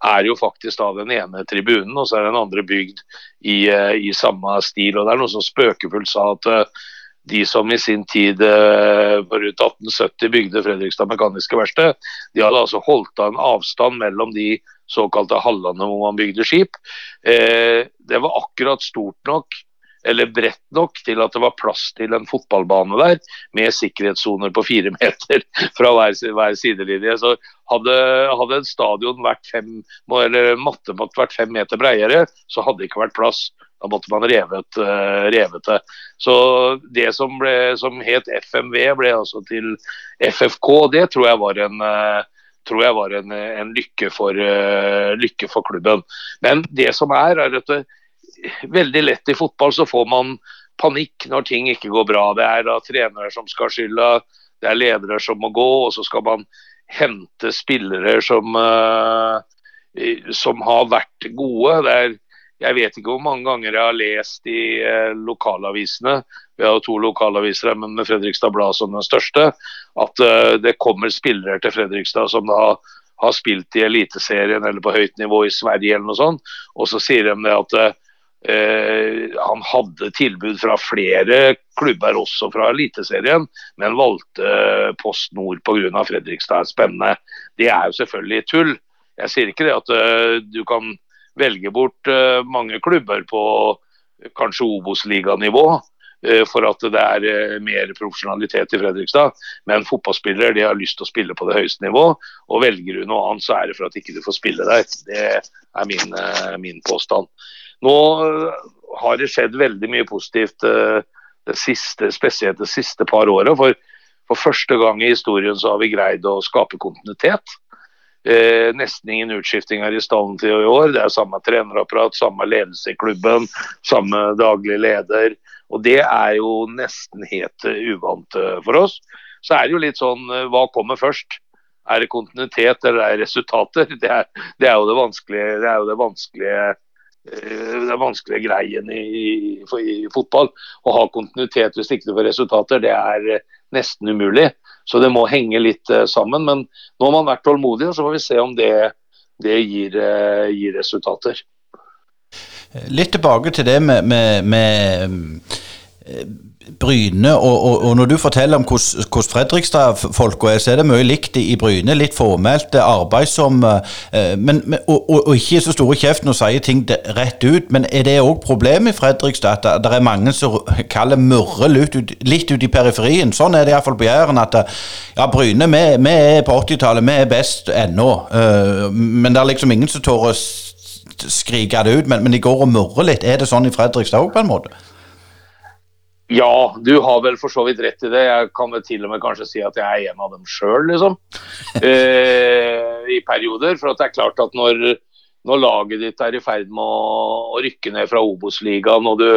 er jo faktisk da den ene tribunen, og så er den andre bygd i, eh, i samme stil. Og det er noe som spøkefullt sa at uh, de som i sin tid på rundt 1870 bygde Fredrikstad Mekaniske Verksted, de hadde altså holdt av en avstand mellom de såkalte hallene hvor man bygde skip. Det var akkurat stort nok eller bredt nok til at det var plass til en fotballbane der, med sikkerhetssoner på fire meter fra hver, hver sidelinje. Så hadde, hadde en stadion vært fem, eller matte måtte vært fem meter bredere, så hadde det ikke vært plass. Da måtte man revet, uh, revet det. Så det som, ble, som het FMV, ble altså til FFK. Det tror jeg var en, uh, tror jeg var en, en lykke, for, uh, lykke, for, klubben. Men det som er, er at veldig lett i fotball så får man panikk når ting ikke går bra. Det er da trenere som skal skylda, det er ledere som må gå, og så skal man hente spillere som, uh, som har vært gode. Det er, jeg vet ikke hvor mange ganger jeg har lest i uh, lokalavisene, vi har jo to lokalaviser men med Fredrikstad Blad som den største, at uh, det kommer spillere til Fredrikstad som da har spilt i Eliteserien eller på høyt nivå i Sverige eller noe sånt, og så sier de det at Eh, han hadde tilbud fra flere klubber, også fra Eliteserien, men valgte Post Nord pga. Fredrikstad spennende. Det er jo selvfølgelig tull. Jeg sier ikke det at uh, du kan velge bort uh, mange klubber på kanskje Obos-liganivå for at det er mer profesjonalitet i Fredrikstad. Men fotballspillere de har lyst til å spille på det høyeste nivå. Og velger du noe annet, så er det for at ikke du får spille der. Det er min, min påstand. Nå eh, har det skjedd veldig mye positivt eh, det siste, spesielt det siste par åra. For, for første gang i historien så har vi greid å skape kontinuitet. Eh, nesten ingen utskiftinger i stallen til i år. Det er samme trenerapparat, samme ledelse i klubben, samme daglig leder. Og det er jo nesten helt uh, uvant for oss. Så er det jo litt sånn hva kommer først? Er det kontinuitet eller er det resultater? Det er, det er jo det vanskelige, det er jo det vanskelige Eh, den vanskelige greien i, i, i, fotball. Å ha kontinuitet hvis ikke du får resultater, det er eh, nesten umulig. Så det må henge litt uh, sammen. Men nå har man vært tålmodig, så får vi se om det, det gir, gir, resultater. Litt tilbake til det med, med, med Bryne, og, og, og, når du forteller om hvordan Fredrikstad-folka er, så er det mye likt i Bryne. Litt formelt, arbeidsomme, eh, men, og, og, ikke så store kjeften og sier ting rett ut. Men er det òg problemet i Fredrikstad at det er mange som kaller murrer litt, litt ut i periferien? Sånn er det iallfall på Jæren. At ja, Bryne, vi, vi er på 80-tallet, vi er best ennå. Eh, men det er liksom ingen som tør å skrike det ut, men, men de går og murrer litt. Er det sånn i Fredrikstad òg, på en måte? Ja, du har vel for så vidt rett i det. Jeg kan vel til og med kanskje si at jeg er en av dem sjøl, liksom. Eh, I perioder. For det er klart at når, når, laget ditt er i ferd med å, å rykke ned fra Obos-ligaen, og du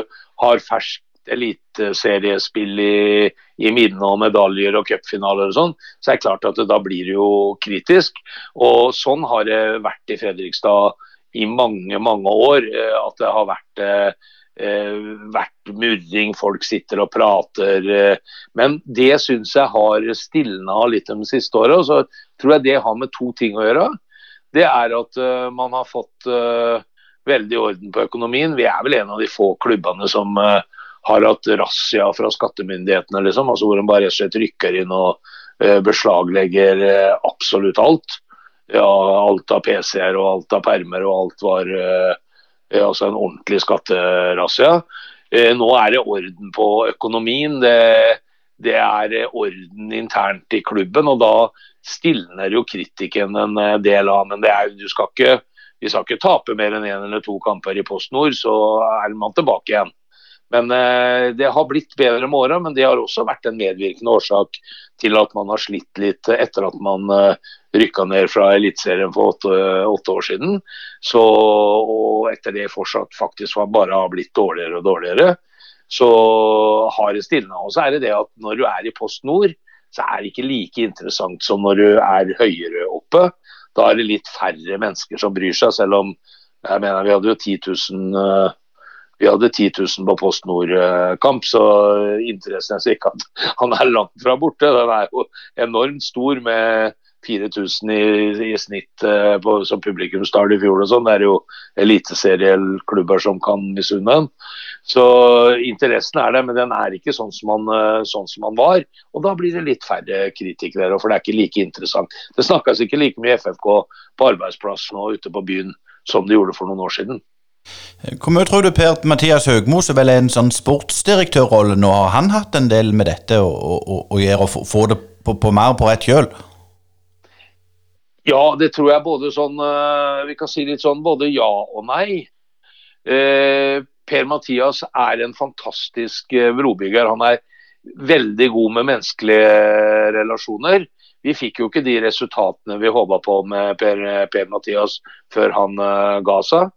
har ferskt eliteseriespill i, i minne og medaljer og cupfinaler og sånn, så er det klart at det, da blir det jo kritisk. Og sånn har det vært i Fredrikstad i mange, mange år. Eh, at det har vært eh, eh, vært murring, folk sitter og prater. Eh, men det syns jeg har stilna litt de siste åra. Så tror jeg det har med to ting å gjøre. Det er at uh, man har fått uh, veldig orden på økonomien. Vi er vel en av de få klubbene som uh, har hatt razzia fra skattemyndighetene, liksom. Altså hvor de bare rett og slett rykker inn og beslaglegger absolutt alt. Ja, alt av PC-er og alt av permer og alt var altså en ordentlig skatterazzia. Eh, nå er det orden på økonomien. Det, det, er orden internt i klubben, og da stilner jo kritikken en eh, del av. Men er, skal ikke, vi skal ikke tape mer enn én en eller to kamper i Post Nord, så er man tilbake igjen. Men eh, Det har blitt bedre med åra, men det har også vært en medvirkende årsak til at man har slitt litt etter at man eh, rykka ned fra Eliteserien for åtte, åtte, år siden. Så, og etter det fortsatt faktisk bare har blitt dårligere og dårligere, så har det stilna. Og så er det det at når du er i Post Nord, så er det ikke like interessant som når du er høyere oppe. Da er det litt færre mennesker som bryr seg, selv om jeg mener vi hadde jo 10 000 vi hadde 10 000 på Post Nord-kamp, så interessen er så ikke at han er langt fra borte. Den er jo enormt stor med 4000 i, i snitt eh, på, som publikumstall i fjor. og sånn. Det er jo eliteserieklubber som kan misunne den. Så interessen er der, men den er ikke sånn som, man, eh, sånn som man var. Og da blir det litt færre kritikere, for det er ikke like interessant. Det snakkes ikke like mye FFK på arbeidsplassen og ute på byen som det gjorde for noen år siden. Hvor mye tror du Per Mathias Høgmo, som vel er en sånn sportsdirektørrolle nå, har han hatt en del med dette å gjøre, og få det på, på, mer på rett kjøl? Ja, det tror jeg både sånn eh, Vi kan si litt sånn både ja og nei. Eh, Per-Mathias er en fantastisk brobygger. Han er veldig god med menneskelige relasjoner. Vi fikk jo ikke de resultatene vi håpa på med Per-Mathias per før han ga seg.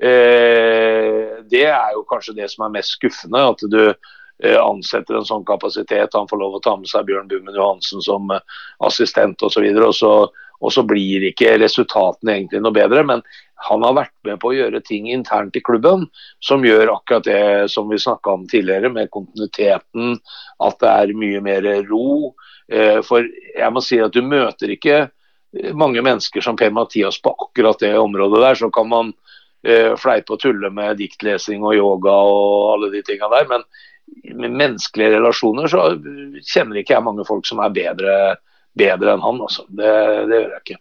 Eh, det er jo kanskje det som er mest skuffende. At du eh, ansetter en sånn kapasitet. Han får lov å ta med seg Bjørn Bummen Johansen som eh, assistent osv. Og, og, så, og så blir ikke resultatene egentlig noe bedre. Men han har vært med på å gjøre ting internt i klubben som gjør akkurat det som vi snakka om tidligere, med kontinuiteten. At det er mye mer ro. For jeg må si at du møter ikke mange mennesker som Per-Mathias på akkurat det området der. Så kan man fleipe og tulle med diktlesing og yoga og alle de tinga der. Men med menneskelige relasjoner så kjenner ikke jeg mange folk som er bedre, bedre enn han. Altså. Det, det, gjør jeg ikke.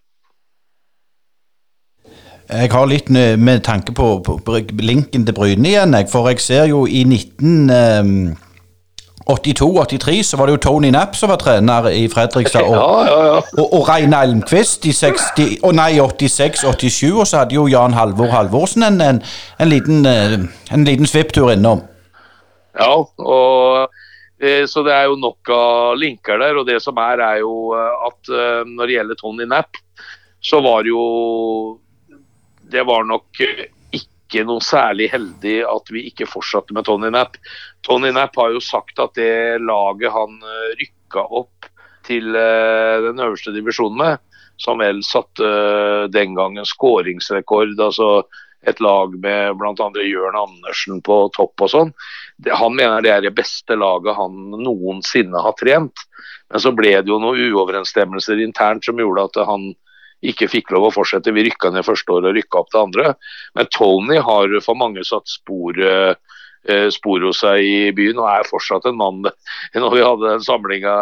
Jeg har litt med tanke på, på, linken til Bryne igjen, for jeg ser jo i 19... Um 82-83 så var det jo Tony Knapp som var trener i Fredrikstad. Og, ja, ja, ja. og, og Rein Elmquist i 60, og nei, 86-87, og så hadde jo Jan Halvor Halvorsen en, en, en, liten, eh, en liten svipptur innom. Ja, og eh, så det er jo nok av linker der. Og det som er, er jo eh, at når det gjelder Tony Knapp, så var jo Det var nok ikke noe særlig heldig at vi ikke fortsatte med Tony Napp. Tony Napp har jo sagt at det laget han eh, rykka opp til eh, den øverste divisjonen med, som vel satte eh, den gangen skåringsrekord, altså et lag med bl.a. Jørn Andersen på topp og sånn. Han mener det er det beste laget han noensinne har trent. Men så ble det jo noen uoverensstemmelser internt som gjorde at han ikke fikk lov å fortsette. Vi rykka ned første år og rykka opp det andre. Men Tony har for mange satt spor, eh, spor hos seg i byen, og er fortsatt en mann. Når vi hadde den samlinga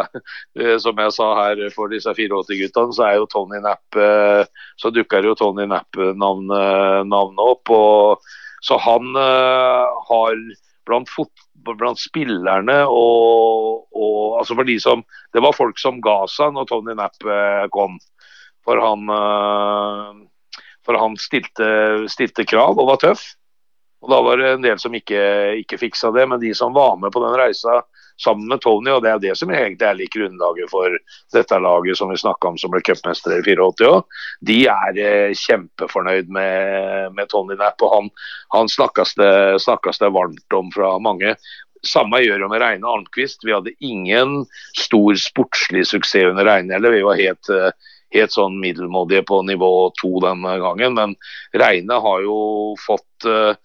eh, som jeg sa her for disse 84-guttene, så er jo Tony Napp eh, Så dukker jo Tony Napp-navnet opp. Og, så han har blant fotball blant spillerne og, og, altså for de som Det var folk som ga seg når Tony Napp kom. For han, eh, for han stilte, stilte, krav og var tøff. Og Da var det en del som ikke, ikke fiksa det, men de som var med på den reisa sammen med Tony, og det er det som egentlig er litt grunnlaget for dette laget som vi snakka om som ble cupmestere i 84 òg, de er eh, kjempefornøyd med, med Tony Napp. Og han, han snakkes, det, varmt om fra mange. Samme gjør jo med Reine Almqvist. Vi hadde ingen stor sportslig suksess under Reine Eller Vi var helt uh, helt sånn middelmådige på nivå to denne gangen. Men Reine har jo fått uh,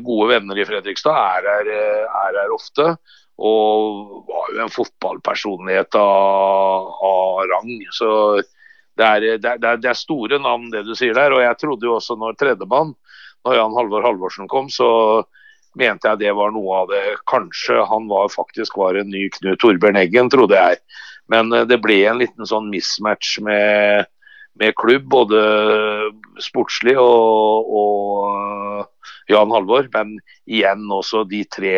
gode venner i Fredrikstad, er her, eh, er her, ofte. Og var jo en fotballpersonlighet av, av rang. Så det er, det, er, det er, store navn, det du sier der. Og jeg trodde jo også når tredjemann, når Jan Halvor Halvorsen kom, så mente jeg det var noe av det. Kanskje han var, faktisk var en ny Knut Torbjørn Eggen, trodde jeg. Men eh, det ble en liten sånn mismatch med, med klubb, både sportslig og, og eh, Jan Halvor. Men igjen også de tre,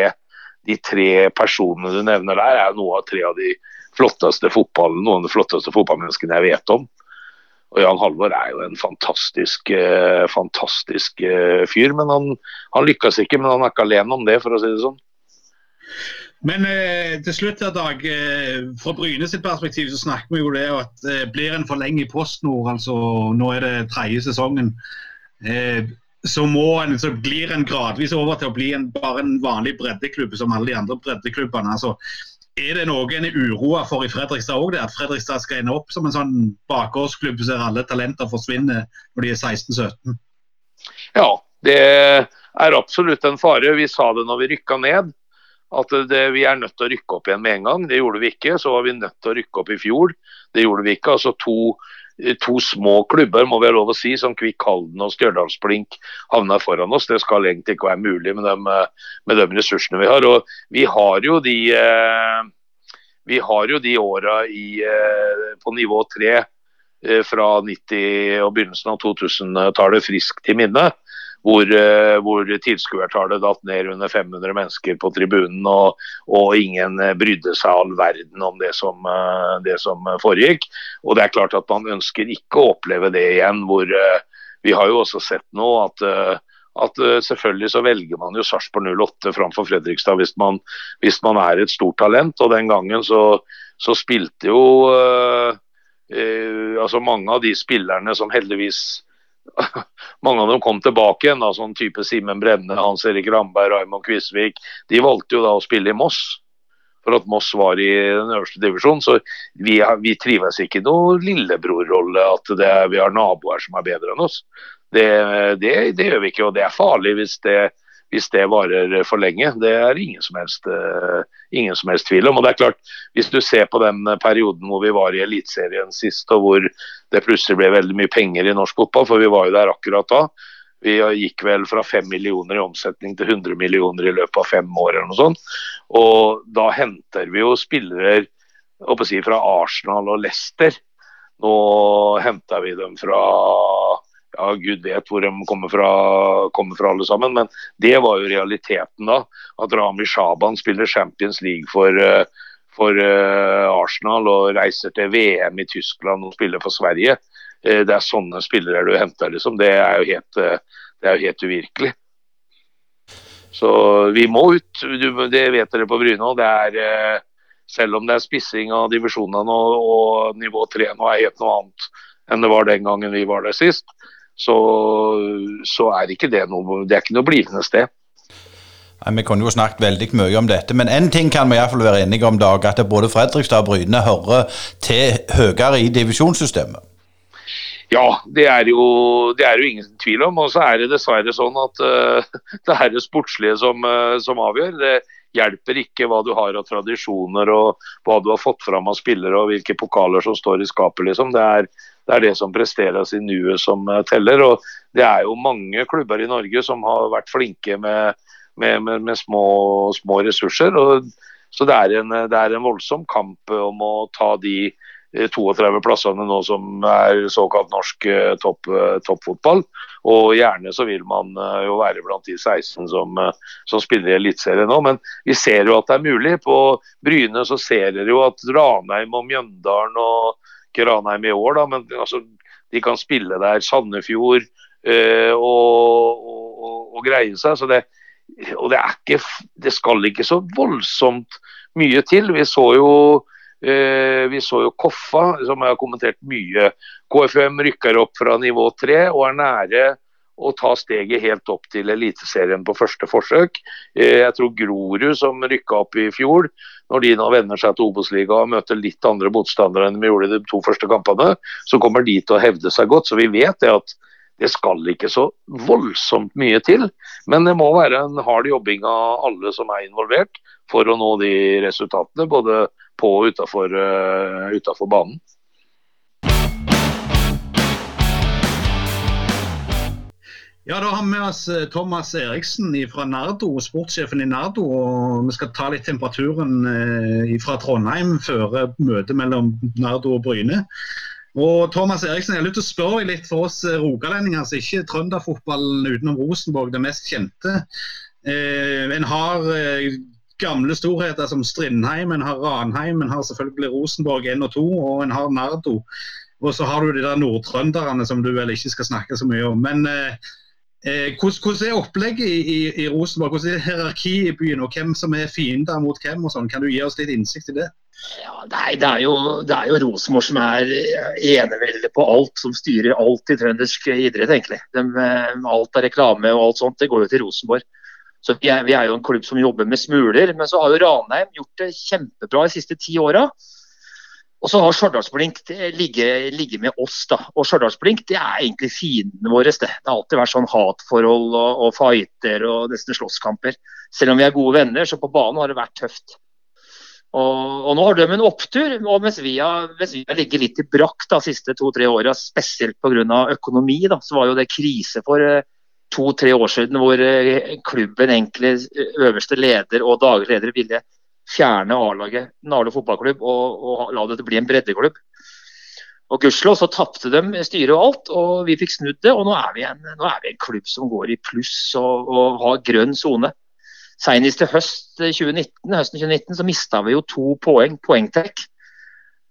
de tre personene du nevner der, er noe av tre av de flotteste fotballen, noen av de flotteste fotballmenneskene jeg vet om. Og Jan Halvor er jo en fantastisk, eh, fantastisk fyr. men Han, han lykkes ikke, men han er ikke alene om det, for å si det sånn. Men eh, til slutt her, Dag, eh, fra Bryne sitt perspektiv så snakker vi jo det at eh, blir en for lenge i PostNord, altså nå er det tredje sesongen, eh, så, en, så, glir en gradvis over til å bli en, bare en vanlig breddeklubb som alle de andre breddeklubbene. altså er det noe en er uroa for i Fredrikstad òg, at Fredrikstad skal ende opp som en sånn bakgårdsklubb der alle talenter forsvinner når de er 16-17? Ja, det er absolutt en fare. Vi sa det når vi rykka ned at det, vi er nødt til å rykke opp igjen med en gang. Det gjorde vi ikke. Så var vi nødt til å rykke opp i fjor. Det gjorde vi ikke. Altså to, to små klubber må vi ha lov å si, som Kvikk Halden og Stjørdalsblink havna foran oss. Det skal egentlig ikke være mulig med, de, med de ressursene vi har. Og vi har jo de eh, vi har jo de åra eh, på nivå tre eh, fra 90- og begynnelsen av 2000-tallet friskt til minne hvor, eh, hvor tilskuertallet datt ned under 500 mennesker på tribunen, og, og, ingen eh, brydde seg all verden om det som, eh, det som, foregikk. Og det er klart at Man ønsker ikke å oppleve det igjen. hvor Vi har jo også sett nå at, at selvfølgelig så velger man jo Sarpsborg 08 framfor Fredrikstad hvis man, hvis man, er et stort talent. Og den gangen så, så spilte jo uh, uh, altså mange av de spillerne som heldigvis mange av dem kom tilbake igjen, sånn type Simen Brenne, Hans Erik Ramberg, Raymond Kvisvik. De valgte jo da å spille i Moss, for at Moss var i den øverste divisjonen. Så vi, vi trives ikke i noe lillebrorrolle, at er, vi har naboer som er bedre enn oss. Det, det, det, gjør vi ikke, og det er farlig hvis det, hvis det varer for lenge. Det er ingen som, helst, uh, ingen som helst tvil om. Og det er klart, Hvis du ser på den perioden hvor vi var i Eliteserien sist, og hvor det plutselig ble veldig mye penger i norsk fotball, for vi var jo der akkurat da. Vi gikk vel fra 5 millioner i omsetning til 100 millioner i løpet av fem år. eller noe sånt. Og da henter vi jo spillere si, fra Arsenal og Leicester. Nå henter vi dem fra ja, Gud vet hvor de kommer fra, kommer fra, alle sammen. Men det var jo realiteten da. At Rami Shaban spiller Champions League for, eh, for uh, Arsenal og reiser til VM i Tyskland og spiller for Sverige. Uh, det er sånne spillere du henter, liksom. Det er jo helt, er jo helt uvirkelig. Så vi må ut. Det vet dere på Bryne. Det selv om det er spissing av divisjonene og, og nivå tre nå er helt noe annet enn det var den gangen vi var der sist, så, så er ikke det noe Det er ikke noe blivende sted. Nei, Vi kunne jo snakket veldig mye om dette, men én ting kan vi iallfall være enige om, Dag, at både Fredrikstad og Bryne hører til høyere i divisjonssystemet. Ja, det er, jo, det er jo ingen tvil om. Og så er det dessverre sånn at uh, det er det sportslige som, uh, som, avgjør. Det hjelper ikke hva du har av tradisjoner og hva du har fått fram av spillere og hvilke pokaler som står i skapet. liksom. Det er, det er det som presteres i nuet som eh, teller. og Det er jo mange klubber i Norge som har vært flinke med, med, med, med små, små, ressurser. og så det er, en, det er en voldsom kamp om å ta de 32 eh, plassene nå som er såkalt norsk eh, topp, toppfotball. Og gjerne så vil man jo være blant de 16 som, som spiller i Eliteserien nå. Men vi ser jo at det er mulig. På Bryne så ser dere jo at Ranheim og Mjøndalen og ikke Ranheim i år, da, men altså, de kan spille der. Sandefjord øh, og, og, og, greie seg. så det og det, er ikke, det skal ikke så voldsomt mye til. Vi så jo øh, vi så jo Koffa, som jeg har kommentert mye. KFM rykker opp fra nivå tre og er nære å ta steget helt opp til Eliteserien på første forsøk. Eh, jeg tror Grorud, som rykka opp i fjor, når de nå venner seg til Obos-ligaen og møter litt andre motstandere enn de gjorde i de to første kampene, så kommer de til å hevde seg godt. Så vi vet det at det skal ikke så voldsomt mye til. Men det må være en hard jobbing av alle som er involvert for å nå de resultatene, både på og utafor uh, banen. Ja, Da har vi med oss eh, Thomas Eriksen fra Nardo, sportssjefen i Nardo. og Vi skal ta litt temperaturen eh, fra Trondheim før møtet mellom Nardo og Bryne. Og Thomas Eriksen, jeg har lyst til å spørre deg litt for oss eh, rogalendinger så ikke trønderfotballen utenom Rosenborg det mest kjente. En har gamle storheter som Strindheim, en har Ranheim, en har selvfølgelig Rosenborg 1 og 2, og en har Nardo. Og så har du de der nordtrønderne som du vel ikke skal snakke så mye om. Men eh, Eh, hvordan, er opplegget i, i, Rosenborg? Hvordan er hierarkiet i byen, og hvem som er fiender mot hvem? og sånn? Kan du gi oss litt innsikt i det? Ja, nei, det er jo, det er jo Rosenborg som er enevelde på alt, som styrer alt i trøndersk idrett, egentlig. De, eh, alt av reklame og alt sånt, det går jo til Rosenborg. Så vi er, vi er, jo en klubb som jobber med smuler. Men så har jo Ranheim gjort det kjempebra de siste ti åra. Og så har Stjørdalsblink ligget, ligge med oss. da. Og Stjørdalsblink er egentlig fiendene våre. Det. det har alltid vært sånn hatforhold og, og fighter og nesten slåsskamper. Selv om vi er gode venner, så på banen har det vært tøft. Og, og nå har de en opptur, og mens vi har, mens vi har ligget litt i brakk de siste to-tre åra, spesielt pga. økonomi, da, så var jo det krise for uh, to-tre år siden hvor uh, klubben, egentlig øverste leder og daglig leder ville fjerne A-laget Nardo fotballklubb og, og la det bli en breddeklubb. Og Gudskjelov så tapte de styret og alt, og vi fikk snudd det. Og nå er vi en, er vi en klubb som går i pluss og, og har grønn sone. Senest til høst 2019, høsten 2019 så mista vi jo to poeng, poengtrekk.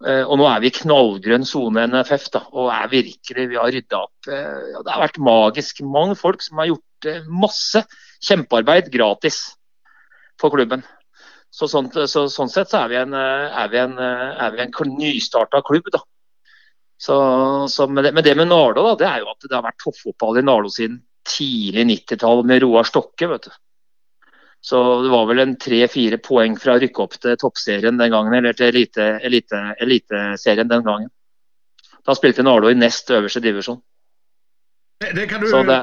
Uh, og nå er vi i knallgrønn sone NFF, da, og er virkelig, vi har rydda opp. Uh, det har vært magisk. Mange folk som har gjort eh, masse kjempearbeid gratis for klubben. Så sånn, så, sånn sett så er vi en, er vi en, en nystarta klubb, da. Så, så med, det, med, det, med Nardo, da, det er jo at det har vært toppfotball i Nardo siden tidlig 90-tall med Roar Stokke. vet du. Så det var vel en tre-fire poeng fra å rykke opp til toppserien den gangen, eller til eliteserien elite, elite den gangen. Da spilte Nardo i nest øverste divisjon. Det, det, du, det,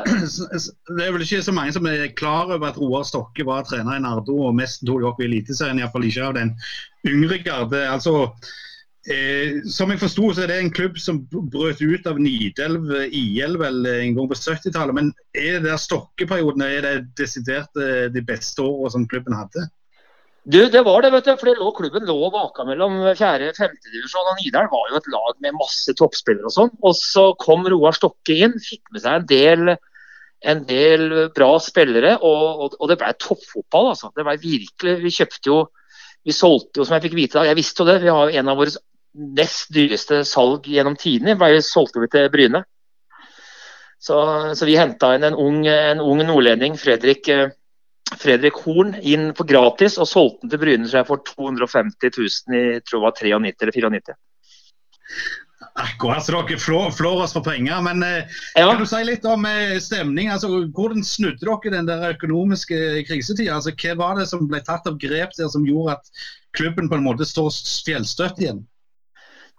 det, er vel ikke så mange som er klar over at Roar Stokke var trener i Nardo og mest tok opp i Eliteserien, iallfall ikke av den yngre garde. Altså, Eh, som jeg forsto, så er det en klubb som brøt ut av Nidelv IL vel en gang på 70-tallet. Men er det der Stokke-perioden er det desidert eh, de beste årene som klubben hadde? Du, Det var det, vet du. for Klubben lå og vaka mellom 4. og 5. divisjon. og Nidelv var jo et lag med masse toppspillere og sånn. Og så kom Roar Stokke inn, fikk med seg en del, en del bra spillere. Og, og, og det ble toppfotball, altså. Det ble virkelig Vi kjøpte jo vi solgte jo, som jeg fikk vite, jeg visste jo det, vi har en av våre nest dyreste salg gjennom tidene Vi solgte vi til Bryne. Så, så vi henta inn en ung, en ung nordlending, Fredrik, eh, Fredrik, Horn, inn for gratis og solgte den til Bryne for 250 000 i tror jeg var 93 eller 94. Akkurat, så dere flår, flår oss for penger. Men eh, ja. kan du si litt om eh, stemning? Altså, hvordan snudde dere den der økonomiske krisetida? Altså, hva var det som ble tatt av grep der som gjorde at klubben på en måte står fjellstøtt igjen?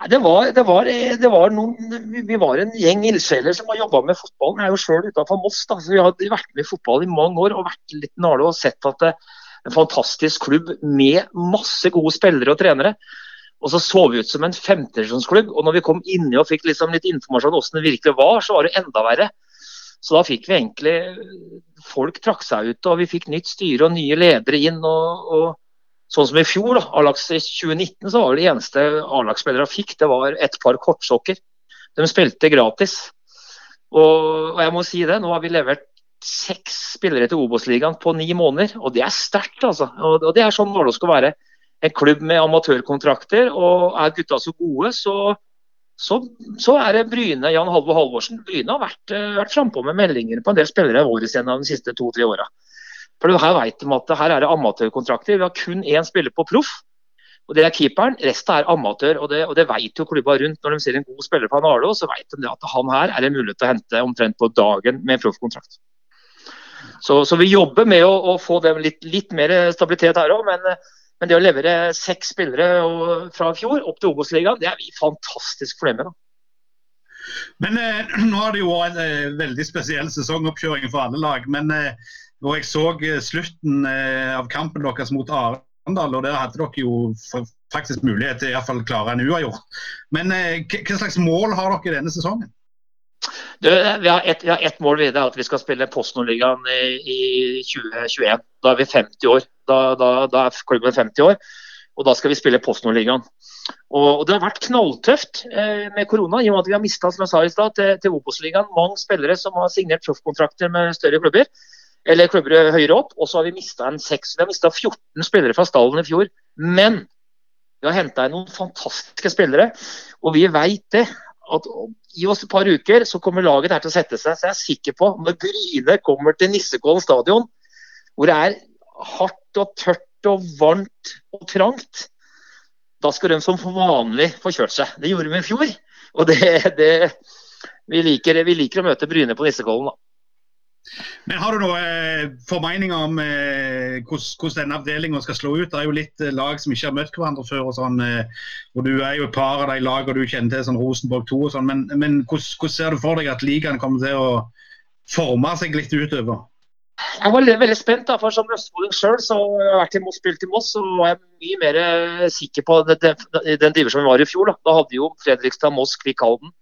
Det var, det, var, det var, noen, vi var en gjeng ildsjeler som har jobba med fotballen. Jeg er jo sjøl utenfor Moss, da, så vi har vært med i fotball i mange år og vært litt nale og sett at det er en fantastisk klubb med masse gode spillere og trenere. Og så så vi ut som en femtedivisjonsklubb. Og når vi kom inni og fikk liksom litt informasjon om hvordan det virkelig var, så var det enda verre. Så da fikk vi egentlig Folk trakk seg ut, og vi fikk nytt styre og nye ledere inn. og, og Sånn som i fjor, da, A-lags i 2019, så var det eneste A-lagsspillerne fikk, det var et par kortsokker. De spilte gratis. Og, og, jeg må si det, nå har vi levert seks spillere til Obos-ligaen på ni måneder. Og det er sterkt, altså. Og, og det er sånn Vålerenga skal være. En klubb med amatørkontrakter. Og er gutta så gode, så, så, så er det Bryne, Jan Halvor Halvorsen. Bryne har vært, eh, vært frampå med meldinger på en del spillere våre gjennom de siste to-tre åra. For her vet de at her er det amatørkontrakter. Vi har kun én spiller på proff, og det er keeperen. Resten er amatør. og Det, og det vet jo klubba rundt. Når de ser en god spiller på Arlo, så vet de at han her er det til å hente omtrent på dagen med proffkontrakt. Så, så, vi jobber med å, å få litt, litt, mer stabilitet her òg. Men, men, det å levere seks spillere fra fjor opp til Obos-ligaen, det er vi fantastisk fornøyd med. da. Men eh, Nå har det jo vært en eh, veldig spesiell sesongoppkjøring for alle lag. men eh, og jeg så eh, slutten eh, av kampen deres mot Arendal, og der hadde dere jo faktisk mulighet til å klare en uavgjort. Men eh, hva slags mål har dere denne sesongen? Du, vi, har ett et mål videre, at vi skal spille Postnordligaen i, i 2021. Da er vi 50 år. Da, da, da, er klubben 50 år, og da skal vi spille Postnordligaen. Og, og Det har vært knalltøft eh, med korona, i og med at vi har mista til, til Obos-ligaen mange spillere som har signert proffkontrakter med større klubber eller klubber høyere opp. Og så har vi mista en seks. Vi har mista 14 spillere fra stallen i fjor. Men vi har henta inn noen fantastiske spillere. Og vi veit det. At i oss et par uker så kommer laget her til å sette seg. Så jeg er sikker på når Bryne kommer til Nissekollen stadion, hvor det er hardt og tørt og varmt og trangt, da skal de som vanlig få kjørt seg. Det gjorde vi i fjor. Og det, det vi, liker, vi liker å møte Bryne på Nissekollen, da. Men Har du noen eh, formeninger om eh, hvordan denne avdelinga skal slå ut? Det er jo litt eh, lag som ikke har møtt hverandre før. og sånn, og Du er jo et par av de lagene du kjenner til, sånn Rosenborg 2 og sånn. Men, men hvordan, hvordan, ser du for deg at ligaen kommer til å forme seg litt utover? Jeg var veldig spent, da, for som østfolding sjøl har jeg vært i Moss, spilt i Moss, så var jeg mye mer sikker på den, den divisjonen vi var i fjor. Da, da hadde jo Fredrikstad, Moss, Kvikk Halden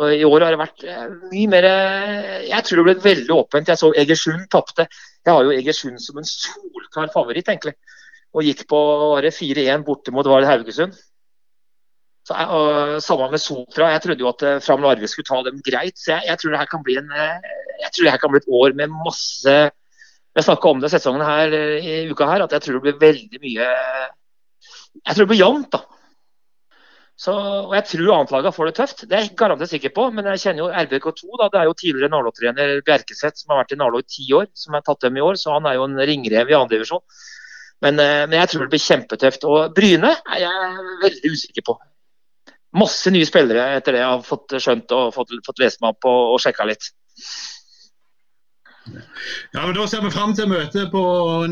og I år har det vært eh, mye mer eh, Jeg tror det ble veldig åpent. Jeg så Egersund tapte. Jeg har jo Egersund som en solklar favoritt, egentlig. Og gikk på 4-1 borte mot Haugesund. Så, og, samme med Sotra. Jeg trodde jo at eh, Fram Larve skulle ta dem greit. Så jeg, jeg, tror det her kan bli en, jeg tror det her kan bli et år med masse Jeg snakka om det sesongen her i uka her, at jeg tror det blir veldig mye Jeg tror det blir jevnt, da. Så, og Jeg tror annetlaget får det tøft, det er jeg garantert sikker på. Men jeg kjenner jo RBK2. da, Det er jo tidligere Narlo-trener Bjerkeseth som har vært i Narlo i ti år, som har tatt dem i år. Så han er jo en ringrev i andredivisjon. Men, eh, men jeg tror det blir kjempetøft. Og Bryne er jeg veldig usikker på. Masse nye spillere etter det jeg har fått skjønt og fått, fått lest meg opp og, og sjekka litt. Ja, men Da ser vi fram til møtet på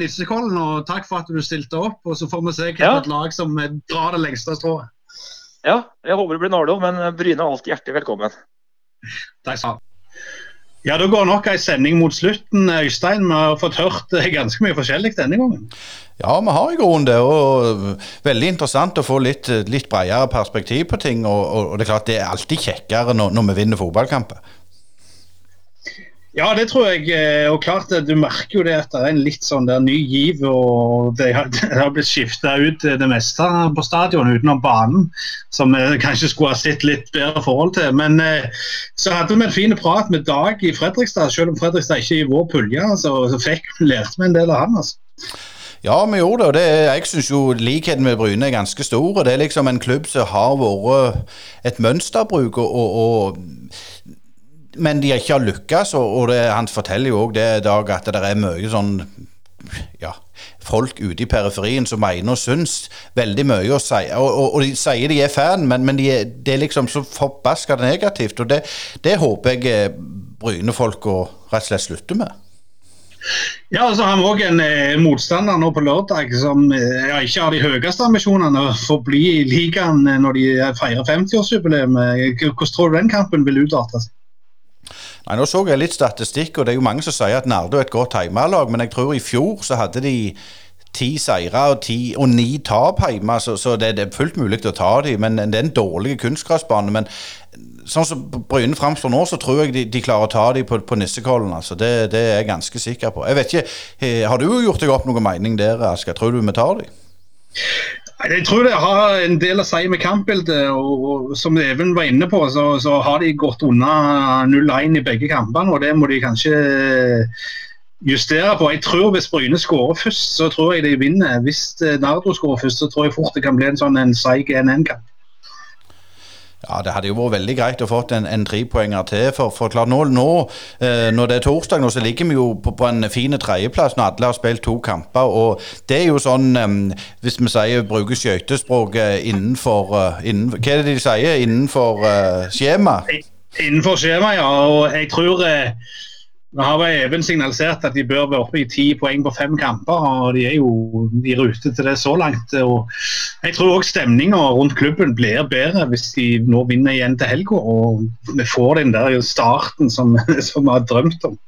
Nissekollen, og takk for at du stilte opp. og Så får vi se hvilket Ja. lag som drar det lengste strået. Ja, jeg håper det blir Nardo, men Bryne er alltid hjertelig velkommen. Takk skal du ha. Ja, Da går nok ei sending mot slutten, Øystein. Vi har fått hørt eh, ganske mye forskjellig denne gangen. Ja, vi har i grunnen det. og Veldig interessant å få litt, litt bredere perspektiv på ting. Og, og, og det er klart det er alltid kjekkere når, når vi vinner fotballkamper. Ja, det tror jeg. eh, Og klart Du merker jo det at det er en litt sånn der ny giv. og Det har, det har blitt skifta ut eh, det meste på stadion utenom banen, som vi kanskje skulle ha sett litt bedre forhold til. Men eh, så hadde vi en fin prat med Dag i Fredrikstad. Selv om Fredrikstad ikke er i vår pulje, så, så fikk, lærte vi en del av han. altså. Ja, vi gjorde det. og det, Jeg syns jo likheten med Bryne er ganske stor. og Det er liksom en klubb som har vært et mønsterbruk. og, og men de ikke har lykkes, og, og det, han forteller jo òg det, Dag, at det er mye sånn ja, folk ute i periferien som mener og syns veldig mye. Og, sier, og, og, og de sier de er fan, men, men de er, det er liksom så forbaska negativt. Og det, det håper jeg eh, Bryne-folka rett og slett slutter med. Ja, og så har vi òg en eh, motstander nå på lørdag som eh, ikke har de høyeste ambisjonene for å bli i ligaen eh, når de feirer 50-årsjubileum. Hvordan tror du den kampen vil utarte seg? Nei, Nå så jeg litt statistikk, og det er jo mange som sier at Nardo er et godt heimelag, men jeg tror i fjor så hadde de ti seire og, ti, og ni tap hjemme, så, så det, det er fullt mulig å ta dem. Men det er en dårlig kunstgressbane. Men sånn som Bryne framstår nå, så tror jeg de, de klarer å ta dem på, på Nissekollen. Altså. Det, det er jeg ganske sikker på. Jeg vet ikke, eh, Har du gjort deg opp noen mening der, Asker? Tror du vi tar dem? Jeg tror det har en del å si med kampbildet. og Som Even var inne på, så, så har de gått unna 0-1 i begge kampene. og Det må de kanskje justere på. Jeg tror Hvis Bryne skårer først, så tror jeg de vinner. Hvis eh, Nardo skårer først, så tror jeg fort det kan bli en sånn en seig 1-1-kamp. Ja, Det hadde jo vært veldig greit å fått en, en trepoenger til. For, for klart nå, nå eh, når det er torsdag, nå, så ligger vi jo på, på en fin tredjeplass når alle har spilt to kamper. og Det er jo sånn, eh, hvis vi sier bruker skøytespråket innenfor, eh, innenfor Hva er det de sier? Innenfor uh, skjema? Innenfor skjema, ja. Og jeg tror eh, Nå har vel Even signalisert at de bør være oppe i ti poeng på fem kamper. og De er jo i rute til det så langt. og Jeg tror òg stemninga rundt klubben blir bedre hvis de nå vinner igjen til helga. Og vi får den der starten som, som vi har drømt om.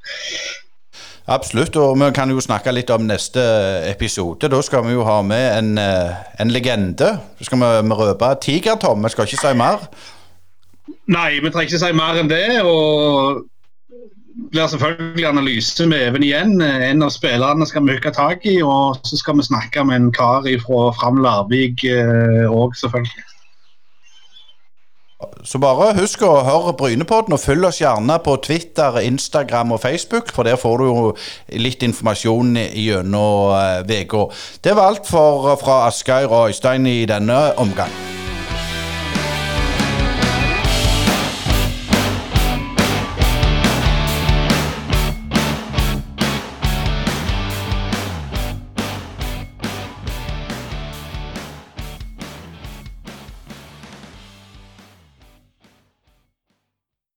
Absolutt. Og vi kan jo snakke litt om neste episode. Da skal vi jo ha med en, eh, en legende. Så skal vi, vi røpe Tiger-Tom. Vi skal ikke si mer. Nei, vi trenger ikke si mer enn det. og blir selvfølgelig analyse med Even igjen. En av spillerne skal vi hooke tak i. Og så skal vi snakke med en kar fra Fram Larvik òg, selvfølgelig. Så bare husk å høre Brynepodden, og følg oss gjerne på Twitter, Instagram og Facebook, for der får du jo litt informasjon gjennom uka. Det var alt for, fra Asgeir og Øystein i denne omgang.